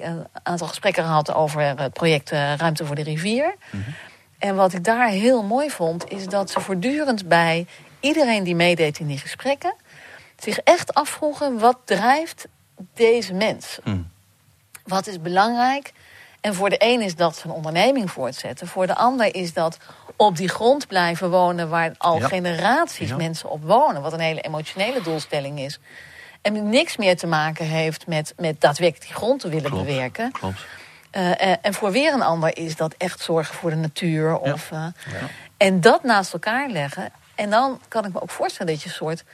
Speaker 2: aantal gesprekken gehad over het project Ruimte voor de Rivier. En wat ik daar heel mooi vond, is dat ze voortdurend bij iedereen die meedeed in die gesprekken, zich echt afvroegen: wat drijft deze mens?
Speaker 1: Hmm.
Speaker 2: Wat is belangrijk? En voor de een is dat zijn onderneming voortzetten. Voor de ander is dat op die grond blijven wonen waar al
Speaker 1: Ja.
Speaker 2: generaties
Speaker 1: Ja.
Speaker 2: mensen op wonen. Wat een hele emotionele doelstelling is. En niks meer te maken heeft met, met daadwerkelijk die grond te willen
Speaker 1: Klopt,
Speaker 2: bewerken.
Speaker 1: Klopt.
Speaker 2: Eh, eh, en voor weer een ander is dat echt zorgen voor de natuur.
Speaker 1: Ja.
Speaker 2: Of, eh, En dat naast elkaar leggen. En dan kan ik me ook voorstellen dat je een soort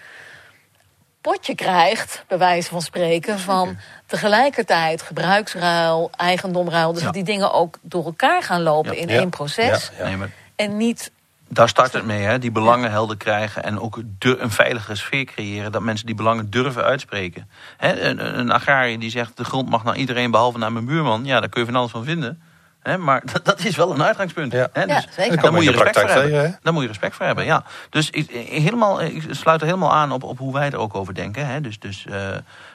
Speaker 2: potje krijgt, bij wijze van spreken, van tegelijkertijd gebruiksruil, eigendomruil. Dus
Speaker 1: Ja.
Speaker 2: dat die dingen ook door elkaar gaan lopen
Speaker 1: Ja.
Speaker 2: in
Speaker 3: Ja.
Speaker 2: één proces.
Speaker 3: Ja.
Speaker 1: Nee, maar
Speaker 2: En niet.
Speaker 1: daar start het mee, hè? die belangen helder krijgen en ook een veilige sfeer creëren. Dat mensen die belangen durven uitspreken. Hè, een, een agrariër die zegt de grond mag naar iedereen behalve naar mijn buurman. Ja, daar kun je van alles van vinden. Hè, maar dat, <laughs> dat is wel een uitgangspunt.
Speaker 3: Ja.
Speaker 1: Hè,
Speaker 2: Ja,
Speaker 1: dus
Speaker 2: zeker.
Speaker 1: Daar moet je respect voor hebben.
Speaker 3: tegen, hè?
Speaker 1: Daar moet je respect voor hebben, ja. Dus ik, helemaal, ik sluit er helemaal aan op, op hoe wij er ook over denken. Hè. Dus, dus eh,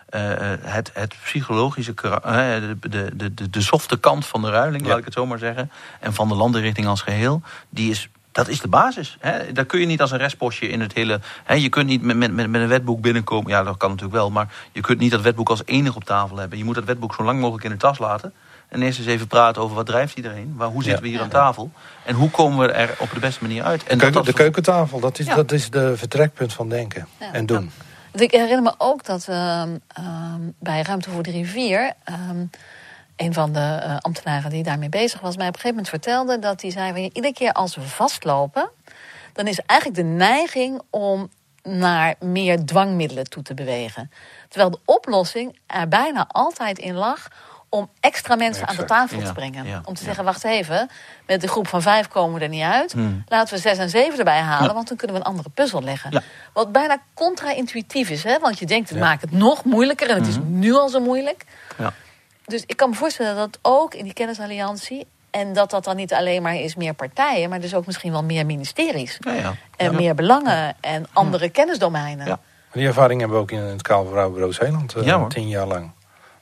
Speaker 1: eh, eh, het, het psychologische, eh, de, de, de, de, de softe kant van de ruiling,
Speaker 3: Ja.
Speaker 1: laat ik het zo maar zeggen. En van de landenrichting als geheel, die is dat is de basis. Hè. Daar kun je niet als een restpostje in het hele. Hè, je kunt niet met, met, met met een wetboek binnenkomen. Ja, dat kan natuurlijk wel. Maar je kunt niet dat wetboek als enig op tafel hebben. Je moet dat wetboek zo lang mogelijk in de tas laten. En eerst eens even praten over wat drijft iedereen. Waar, hoe zitten we hier aan tafel? En hoe komen we er op de beste manier uit? En
Speaker 3: De,
Speaker 1: dat
Speaker 3: keuken,
Speaker 1: dat
Speaker 3: de keukentafel, dat is,
Speaker 2: Ja.
Speaker 3: dat is de vertrekpunt van denken
Speaker 2: Ja.
Speaker 3: en doen.
Speaker 2: Ik herinner me ook dat ehm, ehm, bij Ruimte voor de Rivier. ehm, een van de eh, ambtenaren die daarmee bezig was, mij op een gegeven moment vertelde dat hij zei: "Wanneer- iedere keer als we vastlopen, dan is eigenlijk de neiging om naar meer dwangmiddelen toe te bewegen. Terwijl de oplossing er bijna altijd in lag om extra mensen aan de tafel
Speaker 1: Ja,
Speaker 2: te brengen.
Speaker 1: ja,
Speaker 2: om te
Speaker 1: ja.
Speaker 2: zeggen, wacht even, met de groep van vijf komen we er niet uit.
Speaker 1: Hmm.
Speaker 2: Laten we zes en zeven erbij halen,
Speaker 1: Ja.
Speaker 2: want dan kunnen we een andere puzzel leggen.
Speaker 1: Ja.
Speaker 2: Wat bijna contra-intuïtief is, hè? want je denkt, het
Speaker 3: Ja.
Speaker 2: maakt het nog moeilijker en het is nu al zo moeilijk.
Speaker 1: Ja.
Speaker 2: Dus ik kan me voorstellen dat ook in die kennisalliantie... en dat dat dan niet alleen maar is meer partijen... maar dus ook misschien wel meer ministeries.
Speaker 1: Ja, ja.
Speaker 2: En
Speaker 1: Ja.
Speaker 2: meer belangen en andere kennisdomeinen.
Speaker 1: Ja.
Speaker 3: Die ervaring hebben we ook in het Rouwbureau Zeeland eh,
Speaker 1: Ja, hoor.
Speaker 3: tien jaar lang.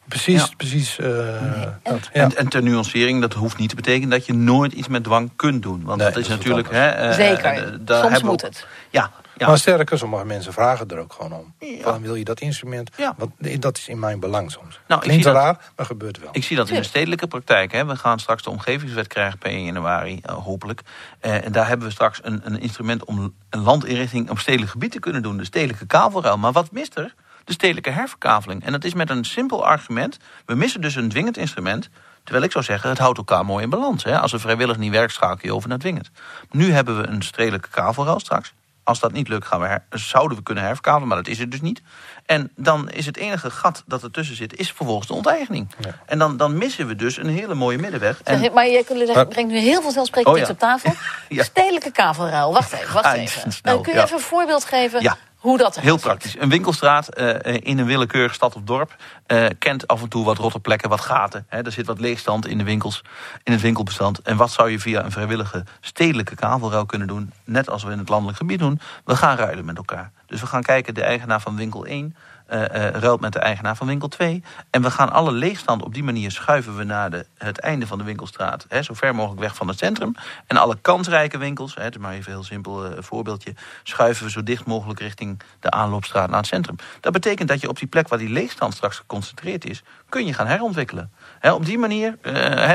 Speaker 3: Precies,
Speaker 1: Ja.
Speaker 3: precies. eh,
Speaker 2: en-
Speaker 3: dat, ja.
Speaker 1: En, en ter nuancering, dat hoeft niet te betekenen dat je nooit iets met dwang kunt doen. Want
Speaker 3: Nee,
Speaker 1: dat is
Speaker 3: dat is
Speaker 1: natuurlijk. Hè, eh,
Speaker 2: Zeker.
Speaker 1: eh, daar
Speaker 2: Soms
Speaker 1: hebben we
Speaker 2: moet
Speaker 1: ook-
Speaker 2: het.
Speaker 1: Ja, ja.
Speaker 3: Maar sterker, sommige mensen vragen er ook gewoon om.
Speaker 1: Ja.
Speaker 3: Van, wil je dat instrument?
Speaker 1: Ja.
Speaker 3: Want dat is in mijn belang soms.
Speaker 1: Nou, ik
Speaker 3: Klinkt
Speaker 1: dat-
Speaker 3: raar, maar gebeurt wel.
Speaker 1: Ik zie dat in de stedelijke praktijk. Hè. We gaan straks de omgevingswet krijgen per 1 januari, hopelijk. Eh, en daar hebben we straks een, een instrument om een landinrichting op stedelijk gebied te kunnen doen. De stedelijke kavelruil. Maar wat mist er? De stedelijke herverkaveling. En dat is met een simpel argument. We missen dus een dwingend instrument. Terwijl ik zou zeggen, het houdt elkaar mooi in balans. Hè. Als we vrijwillig niet werkt, schakel je over naar dwingend. Nu hebben we een stedelijke kavelruil straks. Als dat niet lukt, gaan we her- zouden we kunnen herverkavelen, maar dat is het dus niet. En dan is het enige gat dat ertussen zit, is vervolgens de onteigening.
Speaker 3: Ja.
Speaker 1: En dan, dan missen we dus een hele mooie middenweg.
Speaker 2: Zeg, maar je kunt-
Speaker 3: Maar-
Speaker 2: brengt nu heel veel zelfsprekend
Speaker 1: Oh, ja.
Speaker 2: op tafel. <laughs>
Speaker 1: Ja.
Speaker 2: Stedelijke kavelruil. Wacht even, wacht
Speaker 1: Ah,
Speaker 2: even.
Speaker 1: snel,
Speaker 2: kun je
Speaker 1: ja.
Speaker 2: even een voorbeeld geven
Speaker 1: Ja.
Speaker 2: Hoe dat
Speaker 1: Heel praktisch. Een winkelstraat eh, in een willekeurige stad of dorp eh, kent af en toe wat rotte plekken, wat gaten. Hè. Er zit wat leegstand in de winkels, in het winkelbestand. En wat zou je via een vrijwillige stedelijke kavelruil kunnen doen? Net als we in het landelijk gebied doen. We gaan ruilen met elkaar. Dus we gaan kijken, de eigenaar van winkel 1 eh, ruilt met de eigenaar van winkel 2. En we gaan alle leegstand op die manier schuiven we naar de, het einde van de winkelstraat. Hè, zo ver mogelijk weg van het centrum. En alle kansrijke winkels, hè, is maar even een heel simpel eh, voorbeeldje, schuiven we zo dicht mogelijk richting de aanloopstraat naar het centrum. Dat betekent dat je op die plek waar die leegstand straks geconcentreerd is, kun je gaan herontwikkelen. Op die manier,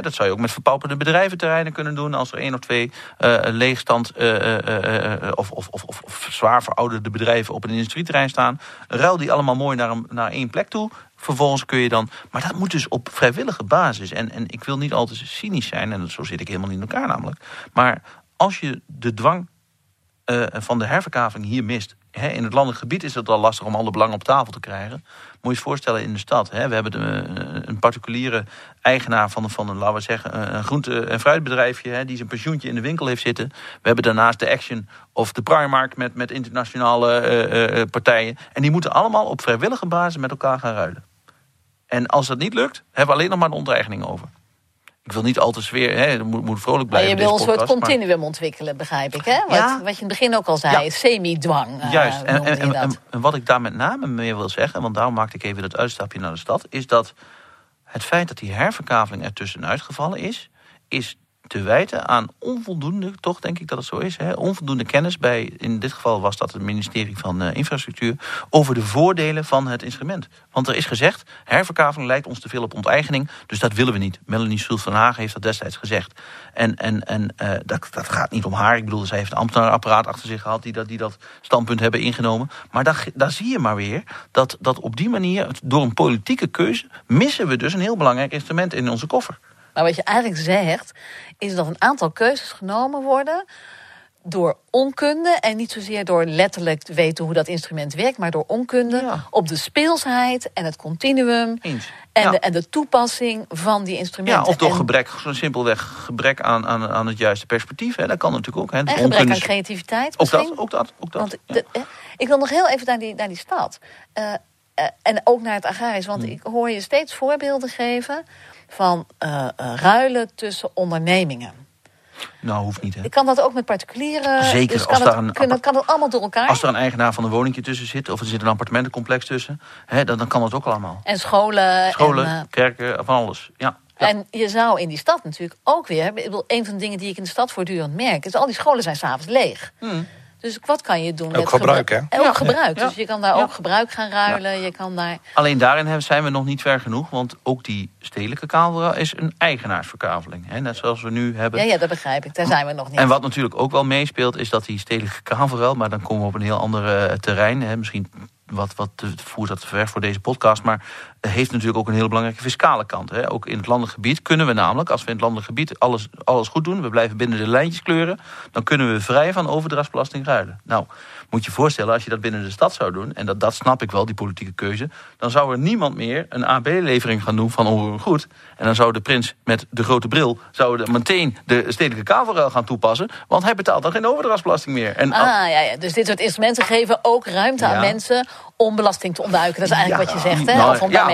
Speaker 1: dat zou je ook met verpauperde bedrijventerreinen kunnen doen. Als er één of twee leegstand of, of, of, of zwaar verouderde bedrijven op een industrieterrein staan. Ruil die allemaal mooi naar, een, naar één plek toe. Vervolgens kun je dan. Maar dat moet dus op vrijwillige basis. En, en ik wil niet altijd cynisch zijn, en zo zit ik helemaal niet in elkaar namelijk. Maar als je de dwang eh, van de herverkaveling hier mist. Hè, in het landelijk gebied is het al lastig om alle belangen op tafel te krijgen. Je eens voorstellen in de stad. Hè, we hebben eh, een particuliere eigenaar van, van een, laten zeggen, een groente- en fruitbedrijfje. Hè, die zijn pensioentje in de winkel heeft zitten. We hebben daarnaast de Action of de Primark met, met internationale eh, eh, partijen. En die moeten allemaal op vrijwillige basis met elkaar gaan ruilen. En als dat niet lukt, hebben we alleen nog maar de onteigening over. Ik wil niet al te sfeer, hè, moet, moet vrolijk
Speaker 2: Maar
Speaker 1: blijven.
Speaker 2: je wil een soort
Speaker 1: maar-
Speaker 2: continuum ontwikkelen, begrijp ik. Hè? Wat,
Speaker 1: Ja.
Speaker 2: wat je in het begin ook al zei,
Speaker 1: Ja.
Speaker 2: semi-dwang. eh,
Speaker 1: Juist, en,
Speaker 2: noemde
Speaker 1: en,
Speaker 2: je
Speaker 1: en,
Speaker 2: dat.
Speaker 1: en- en wat ik daar met name mee wil zeggen, want daarom maakte ik even dat uitstapje naar de stad, is dat het feit dat die herverkaveling er tussenuit gevallen is, is te wijten aan onvoldoende, toch denk ik dat het zo is, hè, onvoldoende kennis bij, in dit geval was dat het ministerie van eh, Infrastructuur, over de voordelen van het instrument. Want er is gezegd, herverkaveling lijkt ons te veel op onteigening, dus dat willen we niet. Melanie Schultz van Hagen heeft dat destijds gezegd. En, en, en eh, dat, dat gaat niet om haar. Ik bedoel, zij heeft een ambtenaarapparaat achter zich gehad die dat, die dat standpunt hebben ingenomen. Maar daar, daar zie je maar weer dat, dat op die manier, door een politieke keuze, missen we dus een heel belangrijk instrument in onze koffer.
Speaker 2: Maar wat je eigenlijk zegt, is dat een aantal keuzes genomen worden door onkunde en niet zozeer door letterlijk te weten hoe dat instrument werkt, maar door onkunde
Speaker 1: Ja.
Speaker 2: op de speelsheid en het continuum
Speaker 1: Eens.
Speaker 2: en,
Speaker 1: Ja.
Speaker 2: de, en de toepassing van die instrumenten.
Speaker 1: Ja, of door
Speaker 2: En-
Speaker 1: gebrek, zo simpelweg gebrek aan, aan, aan het juiste perspectief. Hè. Dat kan natuurlijk ook. Hè.
Speaker 2: En gebrek aan creativiteit
Speaker 1: Ook dat, ook dat, ook dat.
Speaker 2: Want
Speaker 1: ja.
Speaker 2: de- ik wil nog heel even naar die, naar die stad. Eh, eh, en ook naar het agrarisch. Want
Speaker 1: Hmm.
Speaker 2: ik hoor je steeds voorbeelden geven van eh, eh, ruilen tussen ondernemingen.
Speaker 1: Nou, hoeft niet. Hè.
Speaker 2: Ik kan dat ook met particulieren.
Speaker 1: Zeker,
Speaker 2: Dus
Speaker 1: als
Speaker 2: kan,
Speaker 1: daar
Speaker 2: het,
Speaker 1: een
Speaker 2: kunnen, kan het allemaal door elkaar.
Speaker 1: Als er een eigenaar van een woningje tussen zit, of er zit een appartementencomplex tussen, hè, dan, dan kan dat ook allemaal.
Speaker 2: En scholen.
Speaker 1: Scholen,
Speaker 2: En, eh,
Speaker 1: kerken, van alles. Ja. Ja.
Speaker 2: en je zou in die stad natuurlijk ook weer. Ik bedoel, een van de dingen die ik in de stad voortdurend merk. is al die scholen zijn s'avonds leeg.
Speaker 1: Hmm.
Speaker 2: Dus wat kan je doen?
Speaker 3: Ook
Speaker 2: met
Speaker 3: gebruik,
Speaker 2: gebru-
Speaker 3: hè?
Speaker 2: Ook
Speaker 1: Ja.
Speaker 2: gebruik.
Speaker 1: Ja.
Speaker 2: Dus je kan daar
Speaker 1: Ja.
Speaker 2: ook gebruik gaan ruilen. Je kan daar.
Speaker 1: Alleen daarin hebben- zijn we nog niet ver genoeg, want ook die stedelijke kavel is een eigenaarsverkaveling. Hè, net zoals we nu hebben.
Speaker 2: Ja, ja, dat begrijp ik. Daar zijn we nog niet.
Speaker 1: En wat natuurlijk ook wel meespeelt, is dat die stedelijke kavelruil... maar dan komen we op een heel ander eh, terrein. Hè, misschien wat, wat te- voert dat te ver voor deze podcast... maar heeft natuurlijk ook een hele belangrijke fiscale kant. Hè. Ook in het landelijk gebied kunnen we namelijk, als we in het landelijk gebied alles, alles goed doen... we blijven binnen de lijntjes kleuren... dan kunnen we vrij van overdrachtsbelasting ruilen. Nou, moet je je voorstellen, als je dat binnen de stad zou doen... en dat, dat snap ik wel, die politieke keuze... dan zou er niemand meer een AB-levering gaan doen van onroerend goed. En dan zou de prins met de grote bril... zou meteen de stedelijke kavelruil gaan toepassen... want hij betaalt dan geen overdrachtsbelasting meer. En,
Speaker 2: Ah, ja, ja. Dus dit soort instrumenten geven ook ruimte aan mensen om belasting te ontduiken. Dat is eigenlijk
Speaker 1: Ja.
Speaker 2: wat je zegt, hè?
Speaker 1: Nou,
Speaker 2: of om daarmee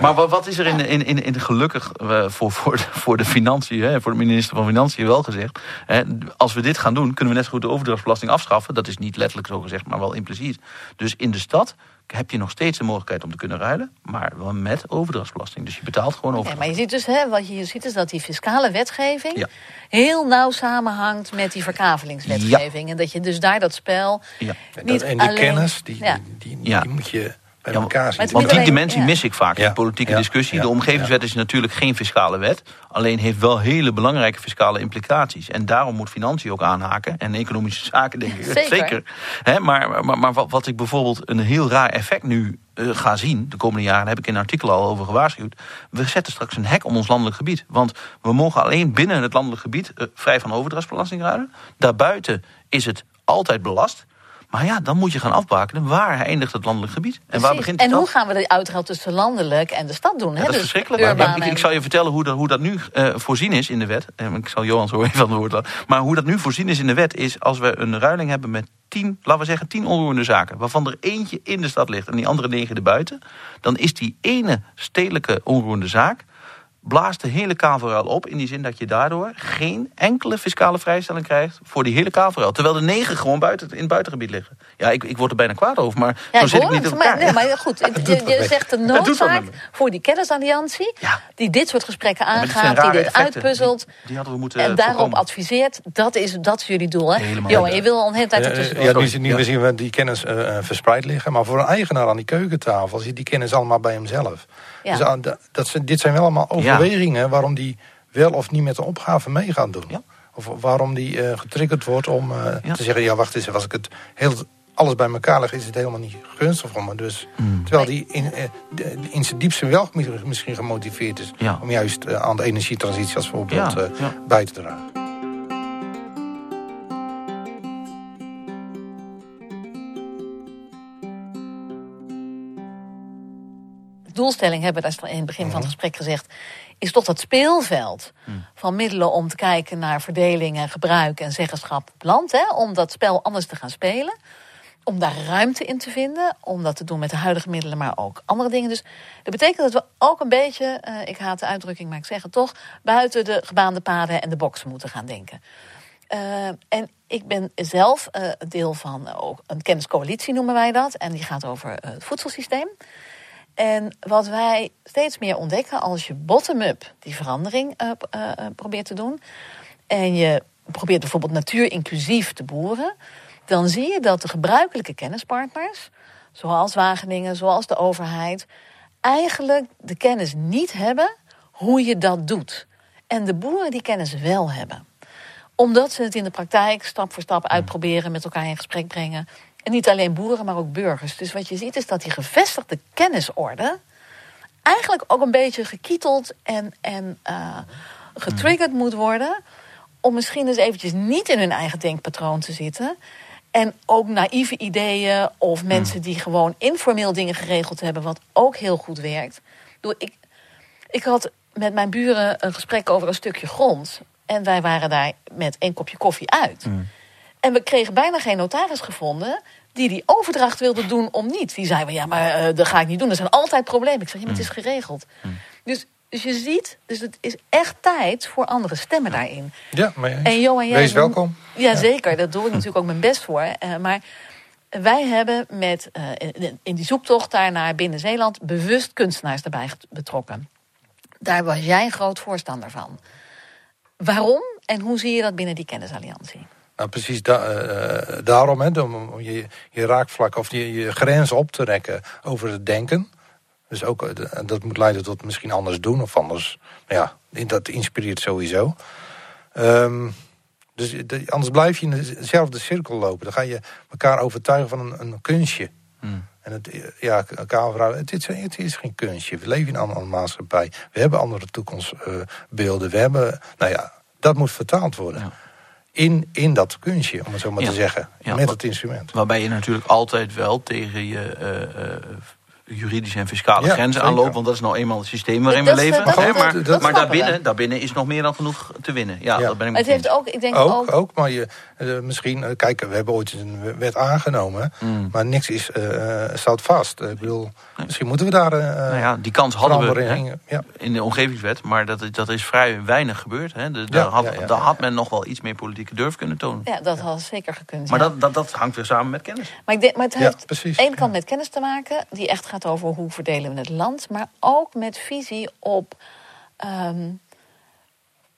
Speaker 1: Maar wat, wat is er in, in, in, in gelukkig eh, voor, voor, de, voor de financiën, hè, voor de minister van Financiën wel gezegd. Hè, als we dit gaan doen, kunnen we net zo goed de overdrachtsbelasting afschaffen. Dat is niet letterlijk zo gezegd, maar wel impliciet. Dus in de stad heb je nog steeds de mogelijkheid om te kunnen ruilen, maar wel met overdrachtsbelasting. Dus je betaalt gewoon over.
Speaker 2: maar je ziet dus, hè, wat je hier ziet, is dat die fiscale wetgeving
Speaker 1: Ja.
Speaker 2: heel nauw samenhangt met die verkavelingswetgeving. En dat je dus daar dat spel.
Speaker 1: Ja.
Speaker 3: En,
Speaker 2: Niet
Speaker 3: dat- en die
Speaker 2: alleen-
Speaker 3: kennis, die,
Speaker 2: Ja.
Speaker 3: die, die moet je bij
Speaker 1: Ja,
Speaker 3: elkaar zien.
Speaker 2: maar het
Speaker 1: Want die dimensie
Speaker 2: ja.
Speaker 1: mis ik vaak in
Speaker 3: Ja,
Speaker 1: de politieke
Speaker 3: ja,
Speaker 1: discussie.
Speaker 3: ja,
Speaker 1: de omgevingswet is natuurlijk geen fiscale wet. Alleen heeft wel hele belangrijke fiscale implicaties. En daarom moet financiën ook aanhaken. En economische zaken denk ik <laughs>
Speaker 2: Zeker.
Speaker 1: Hè, maar maar, maar wat, wat ik bijvoorbeeld een heel raar effect nu eh, ga zien... de komende jaren, daar heb ik in een artikel al over gewaarschuwd... we zetten straks een hek om ons landelijk gebied. Want we mogen alleen binnen het landelijk gebied... eh, vrij van overdrachtsbelasting ruilen. Daarbuiten is het altijd belast... Maar ja, dan moet je gaan afbakenen waar eindigt het landelijk gebied. En waar begint de
Speaker 2: en hoe gaan we de uitruil tussen landelijk en de stad doen?
Speaker 1: Ja, dat is
Speaker 2: Dus
Speaker 1: verschrikkelijk. Ja, ik,
Speaker 2: en-
Speaker 1: ik zal je vertellen hoe dat, hoe dat nu eh, voorzien is in de wet. Eh, Ik zal Johan zo <laughs> even aan het woord laten. Maar hoe dat nu voorzien is in de wet is als we een ruiling hebben met tien, laten we zeggen, tien onroerende zaken. Waarvan er eentje in de stad ligt en die andere negen erbuiten. Dan is die ene stedelijke onroerende zaak blaast de hele kavelruil op. In die zin dat je daardoor geen enkele fiscale vrijstelling krijgt voor die hele kavelruil. Terwijl de negen gewoon buiten, in het buitengebied liggen. Ja, ik, ik word er bijna kwaad over, maar
Speaker 2: Ja,
Speaker 1: zo
Speaker 2: ik
Speaker 1: zit ik niet in elkaar.
Speaker 2: Maar, nee, maar goed, <laughs> je, zegt de noodzaak voor die kennisalliantie...
Speaker 1: Ja.
Speaker 2: die dit soort gesprekken aangaat, die dit
Speaker 1: effecten.
Speaker 2: uitpuzzelt...
Speaker 1: Die, die hadden we moeten
Speaker 2: en daarop
Speaker 1: voorkomen.
Speaker 2: adviseert, dat is, dat is jullie doel, hè?
Speaker 1: Helemaal.
Speaker 2: Johan, je wil al een hele tijd
Speaker 3: Ja,
Speaker 2: ertussen.
Speaker 3: ja, nu, zien- nu
Speaker 1: Ja.
Speaker 3: zien we die kennis eh, eh, verspreid liggen. Maar voor een eigenaar aan die keukentafel zit die kennis allemaal bij hemzelf.
Speaker 2: Ja.
Speaker 3: Dus de- dat zijn, dit zijn wel allemaal overwegingen waarom die wel of niet met de opgave mee gaat doen.
Speaker 1: Ja.
Speaker 3: Of waarom die eh, getriggerd wordt om eh,
Speaker 1: Ja.
Speaker 3: te zeggen... ja, wacht eens, als ik het heel, alles bij elkaar is het helemaal niet gunstig voor me. Dus,
Speaker 1: Hmm.
Speaker 3: Terwijl die in, eh, in zijn diepste wel misschien gemotiveerd is...
Speaker 1: Ja.
Speaker 3: om juist eh, aan de energietransitie als voorbeeld
Speaker 1: Ja,
Speaker 3: eh,
Speaker 1: ja.
Speaker 3: bij te dragen.
Speaker 2: doelstelling hebben, daar is in het begin
Speaker 1: Mhm.
Speaker 2: van het gesprek gezegd, is toch dat speelveld van middelen om te kijken naar verdeling en gebruik en zeggenschap op land. Hè, om dat spel anders te gaan spelen. Om daar ruimte in te vinden. Om dat te doen met de huidige middelen, maar ook andere dingen. Dus dat betekent dat we ook een beetje, eh, ik haat de uitdrukking, maar ik zeg het toch, buiten de gebaande paden en de boxen moeten gaan denken. Uh, en ik ben zelf uh, deel van een kenniscoalitie, noemen wij dat. En die gaat over het voedselsysteem. En wat wij steeds meer ontdekken als je bottom-up die verandering probeert te doen. En je probeert bijvoorbeeld natuurinclusief te boeren dan zie je dat de gebruikelijke kennispartners, zoals Wageningen, zoals de overheid, eigenlijk de kennis niet hebben hoe je dat doet. En de boeren die kennis wel hebben. Omdat ze het in de praktijk stap voor stap uitproberen, met elkaar in gesprek brengen. En niet alleen boeren, maar ook burgers. Dus wat je ziet is dat die gevestigde kennisorde eigenlijk ook een beetje gekieteld en, en uh, getriggerd moet worden. Om misschien eens eventjes niet in hun eigen denkpatroon te zitten. En ook naïeve ideeën of hmm. mensen die gewoon informeel dingen geregeld hebben, wat ook heel goed werkt. Ik, ik had met mijn buren een gesprek over een stukje grond. En wij waren daar met een kopje koffie uit. Hmm. En we kregen bijna geen notaris gevonden die die overdracht wilde doen om niet. Die zeiden, ja, maar uh, dat ga ik niet doen. Er zijn altijd problemen. Ik zeg, ja, maar het is hmm. geregeld. Dus dus je ziet, dus het is echt tijd voor andere stemmen daarin.
Speaker 3: Ja, maar en Johan, jij, Wees welkom.
Speaker 2: Ja, zeker. Daar doe ik natuurlijk ook mijn best voor. Uh, maar wij hebben met, uh, in die zoektocht daar naar binnen Zeeland... bewust kunstenaars erbij betrokken. Daar was jij een groot voorstander van. Waarom en hoe zie je dat binnen die kennisalliantie?
Speaker 3: Nou, precies da uh, daarom, hè, om je, je raakvlak of je, je grens op te rekken over het denken... Dus ook, eh, dat moet leiden tot misschien anders doen of anders. Ja, dat inspireert sowieso. Um, dus anders blijf je in dezelfde cirkel lopen. Dan ga je elkaar overtuigen van een, een kunstje. Hmm. En het, ja, kamervrouw, het, is, het is geen kunstje. We leven in een andere maatschappij. We hebben andere toekomstbeelden. we hebben, nou ja, dat moet vertaald worden. In, in dat kunstje, om het zo maar te zeggen. met het instrument.
Speaker 1: Waarbij je natuurlijk altijd wel tegen je uh, juridische en fiscale grenzen aanloopt. Want dat is nou eenmaal het systeem waarin we leven. maar maar daarbinnen, daarbinnen is nog meer dan genoeg te winnen. Ja, Dat ben ik
Speaker 2: het heeft ook, ik denk
Speaker 3: ook, ook, ook maar je, misschien, uh, kijk, we hebben ooit een wet aangenomen. Mm. Maar niks is, uh, staat vast. ik bedoel, misschien moeten we daar nou
Speaker 1: ja, Die kans hadden we hè, ja. in de omgevingswet. Maar dat, dat is vrij weinig gebeurd. Hè. De, daar, had, daar had men nog wel iets meer politieke durf kunnen tonen.
Speaker 2: Ja, dat had zeker gekund.
Speaker 1: Maar dat, dat, dat hangt weer samen met kennis.
Speaker 2: Maar, ik denk, maar het heeft aan ene kant met kennis te maken. Die echt gaat over hoe verdelen we het land, maar ook met visie op ehm,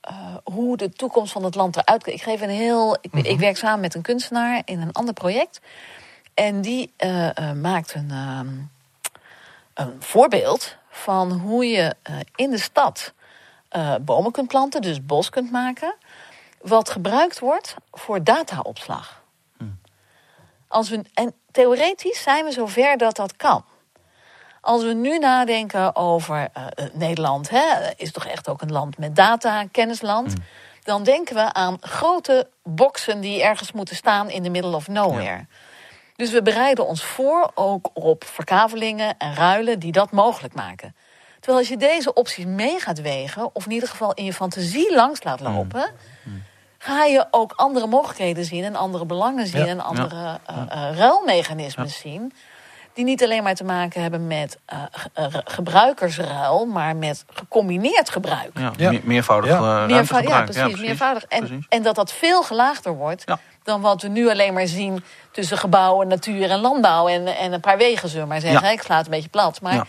Speaker 2: eh, hoe de toekomst van het land eruit. Ik geef een heel. Ik, ik, mhm. werk samen met een kunstenaar in een ander project. En die uh, uh, maakt een, ehm, een voorbeeld van hoe je in de stad bomen kunt planten, dus bos kunt maken. Wat gebruikt wordt voor dataopslag. Hmm. Als we, en theoretisch zijn we zover dat dat kan. Als we nu nadenken over uh, Nederland, hè, is toch echt ook een land met data, kennisland. Mm. Dan denken we aan grote boksen die ergens moeten staan in de middle of nowhere. Dus we bereiden ons voor ook op verkavelingen en ruilen die dat mogelijk maken. Terwijl als je deze opties mee gaat wegen, of in ieder geval in je fantasie langs laat mm. lopen, mm. ga je ook andere mogelijkheden zien en andere belangen zien en andere ja. Uh, ruilmechanismen zien die niet alleen maar te maken hebben met uh, gebruikersruil, maar met gecombineerd gebruik.
Speaker 1: Ja, ja. meervoudig ja.
Speaker 2: Uh, ja, precies, meervoudig. En, en dat dat veel gelaagder wordt dan wat we nu alleen maar zien tussen gebouwen, natuur en landbouw en, en een paar wegen, zullen we maar zeggen. Ik sla het een beetje plat. Maar,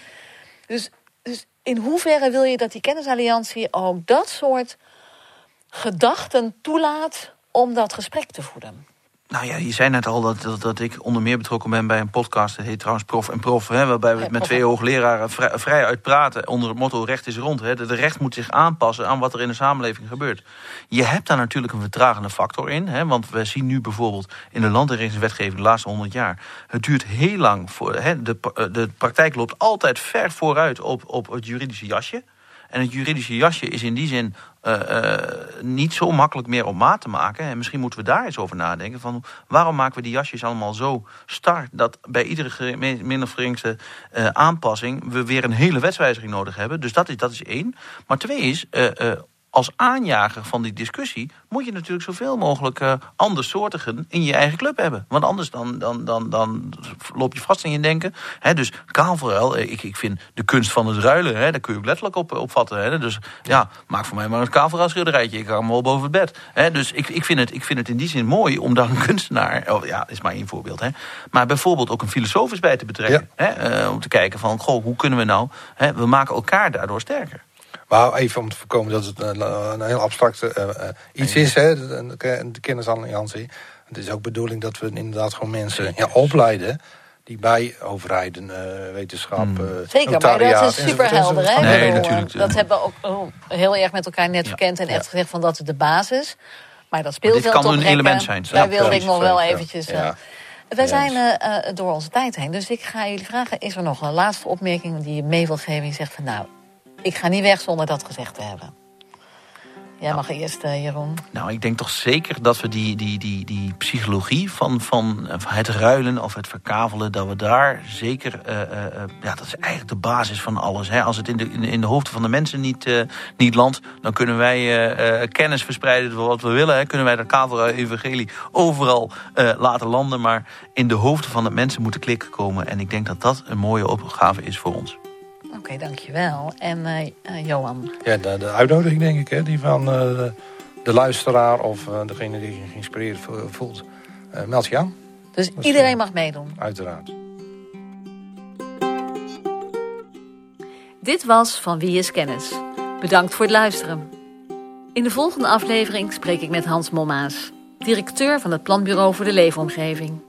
Speaker 2: dus, dus in hoeverre wil je dat die kennisalliantie ook dat soort gedachten toelaat om dat gesprek te voeden?
Speaker 1: Nou ja, je zei net al dat, dat, dat, ik onder meer betrokken ben bij een podcast. Dat heet trouwens Prof en Prof. Hè, waarbij we met twee hoogleraren vrij, vrij uitpraten onder het motto recht is rond. Hè. De recht moet zich aanpassen aan wat er in de samenleving gebeurt. Je hebt daar natuurlijk een vertragende factor in. Hè, want we zien nu bijvoorbeeld in de landinrichtingswetgeving de laatste honderd jaar. Het duurt heel lang. Voor, hè, de, de praktijk loopt altijd ver vooruit op, op het juridische jasje. En het juridische jasje is in die zin uh, uh, niet zo makkelijk meer op maat te maken. En misschien moeten we daar eens over nadenken. Van waarom maken we die jasjes allemaal zo star... dat bij iedere min of geringste uh, aanpassing... we weer een hele wetswijziging nodig hebben. Dus dat is, dat is één. Maar twee is als aanjager van die discussie moet je natuurlijk zoveel mogelijk uh, andersoortigen in je eigen club hebben. Want anders dan, dan, dan, dan loop je vast in je denken. He, dus kaalverruil, eh, ik, ik vind de kunst van het ruilen, he, daar kun je ook letterlijk op opvatten. He. Dus ja, maak voor mij maar een kaalverruil schilderijtje. Ik ga hem wel boven het bed. Dus ik, ik, vind het, ik vind het in die zin mooi om daar een <laughs> kunstenaar, oh, ja, is maar één voorbeeld. He, maar bijvoorbeeld ook een filosofisch bij te betrekken. Ja. Uh, om te kijken van, goh, hoe kunnen we nou, we maken elkaar daardoor sterker.
Speaker 3: Maar even om te voorkomen dat het een, een heel abstract uh, iets is, hè, de, de kennisalliantie. Het is ook bedoeling dat we inderdaad gewoon mensen ja, opleiden die bij overheden, uh, wetenschap, hmm.
Speaker 2: Zeker, maar dat is super helder. Hè? Nee, natuurlijk. Dat hebben we ook oh, heel erg met elkaar net verkend en echt gezegd van dat is de basis. Maar dat speelt
Speaker 1: dit kan een element zijn.
Speaker 2: Daar wilde ik nog wel eventjes... Ja. Wij zijn uh, door onze tijd heen. Dus ik ga jullie vragen, is er nog een laatste opmerking die je mee wilt geven? Je zegt van nou, ik ga niet weg zonder dat gezegd te hebben. Jij mag eerst, uh, Jeroen.
Speaker 1: Nou, ik denk toch zeker dat we die, die, die, die psychologie van, van het ruilen of het verkavelen... dat we daar zeker... Uh, uh, ja, dat is eigenlijk de basis van alles. Hè. Als het in de, in, de hoofden van de mensen niet, niet landt... dan kunnen wij kennis verspreiden voor wat we willen. Hè. Kunnen wij dat kavel-evangelie overal laten landen. Maar in de hoofden van de mensen moeten klikken komen. En ik denk dat dat een mooie opgave is voor ons.
Speaker 2: Oké, dankjewel. En uh, Johan?
Speaker 3: Ja, de, de, uitnodiging denk ik, hè, die van uh, de, luisteraar of uh, degene die zich geïnspireerd voelt. meld je aan.
Speaker 2: Dus iedereen mag meedoen?
Speaker 3: Uiteraard.
Speaker 2: Dit was Van Wie is Kennis. Bedankt voor het luisteren. In de volgende aflevering spreek ik met Hans Mommaas, directeur van het Planbureau voor de Leefomgeving.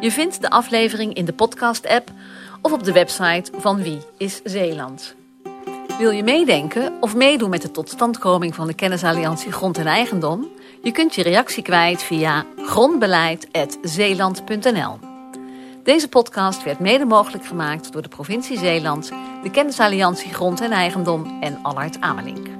Speaker 2: Je vindt de aflevering in de podcast-app of op de website van Wie is Zeeland. Wil je meedenken of meedoen met de totstandkoming van de Kennisalliantie Grond en Eigendom? Je kunt je reactie kwijt via grondbeleid.zeeland.nl. Deze podcast werd mede mogelijk gemaakt door de provincie Zeeland, de Kennisalliantie Grond en Eigendom en Allard Amelink.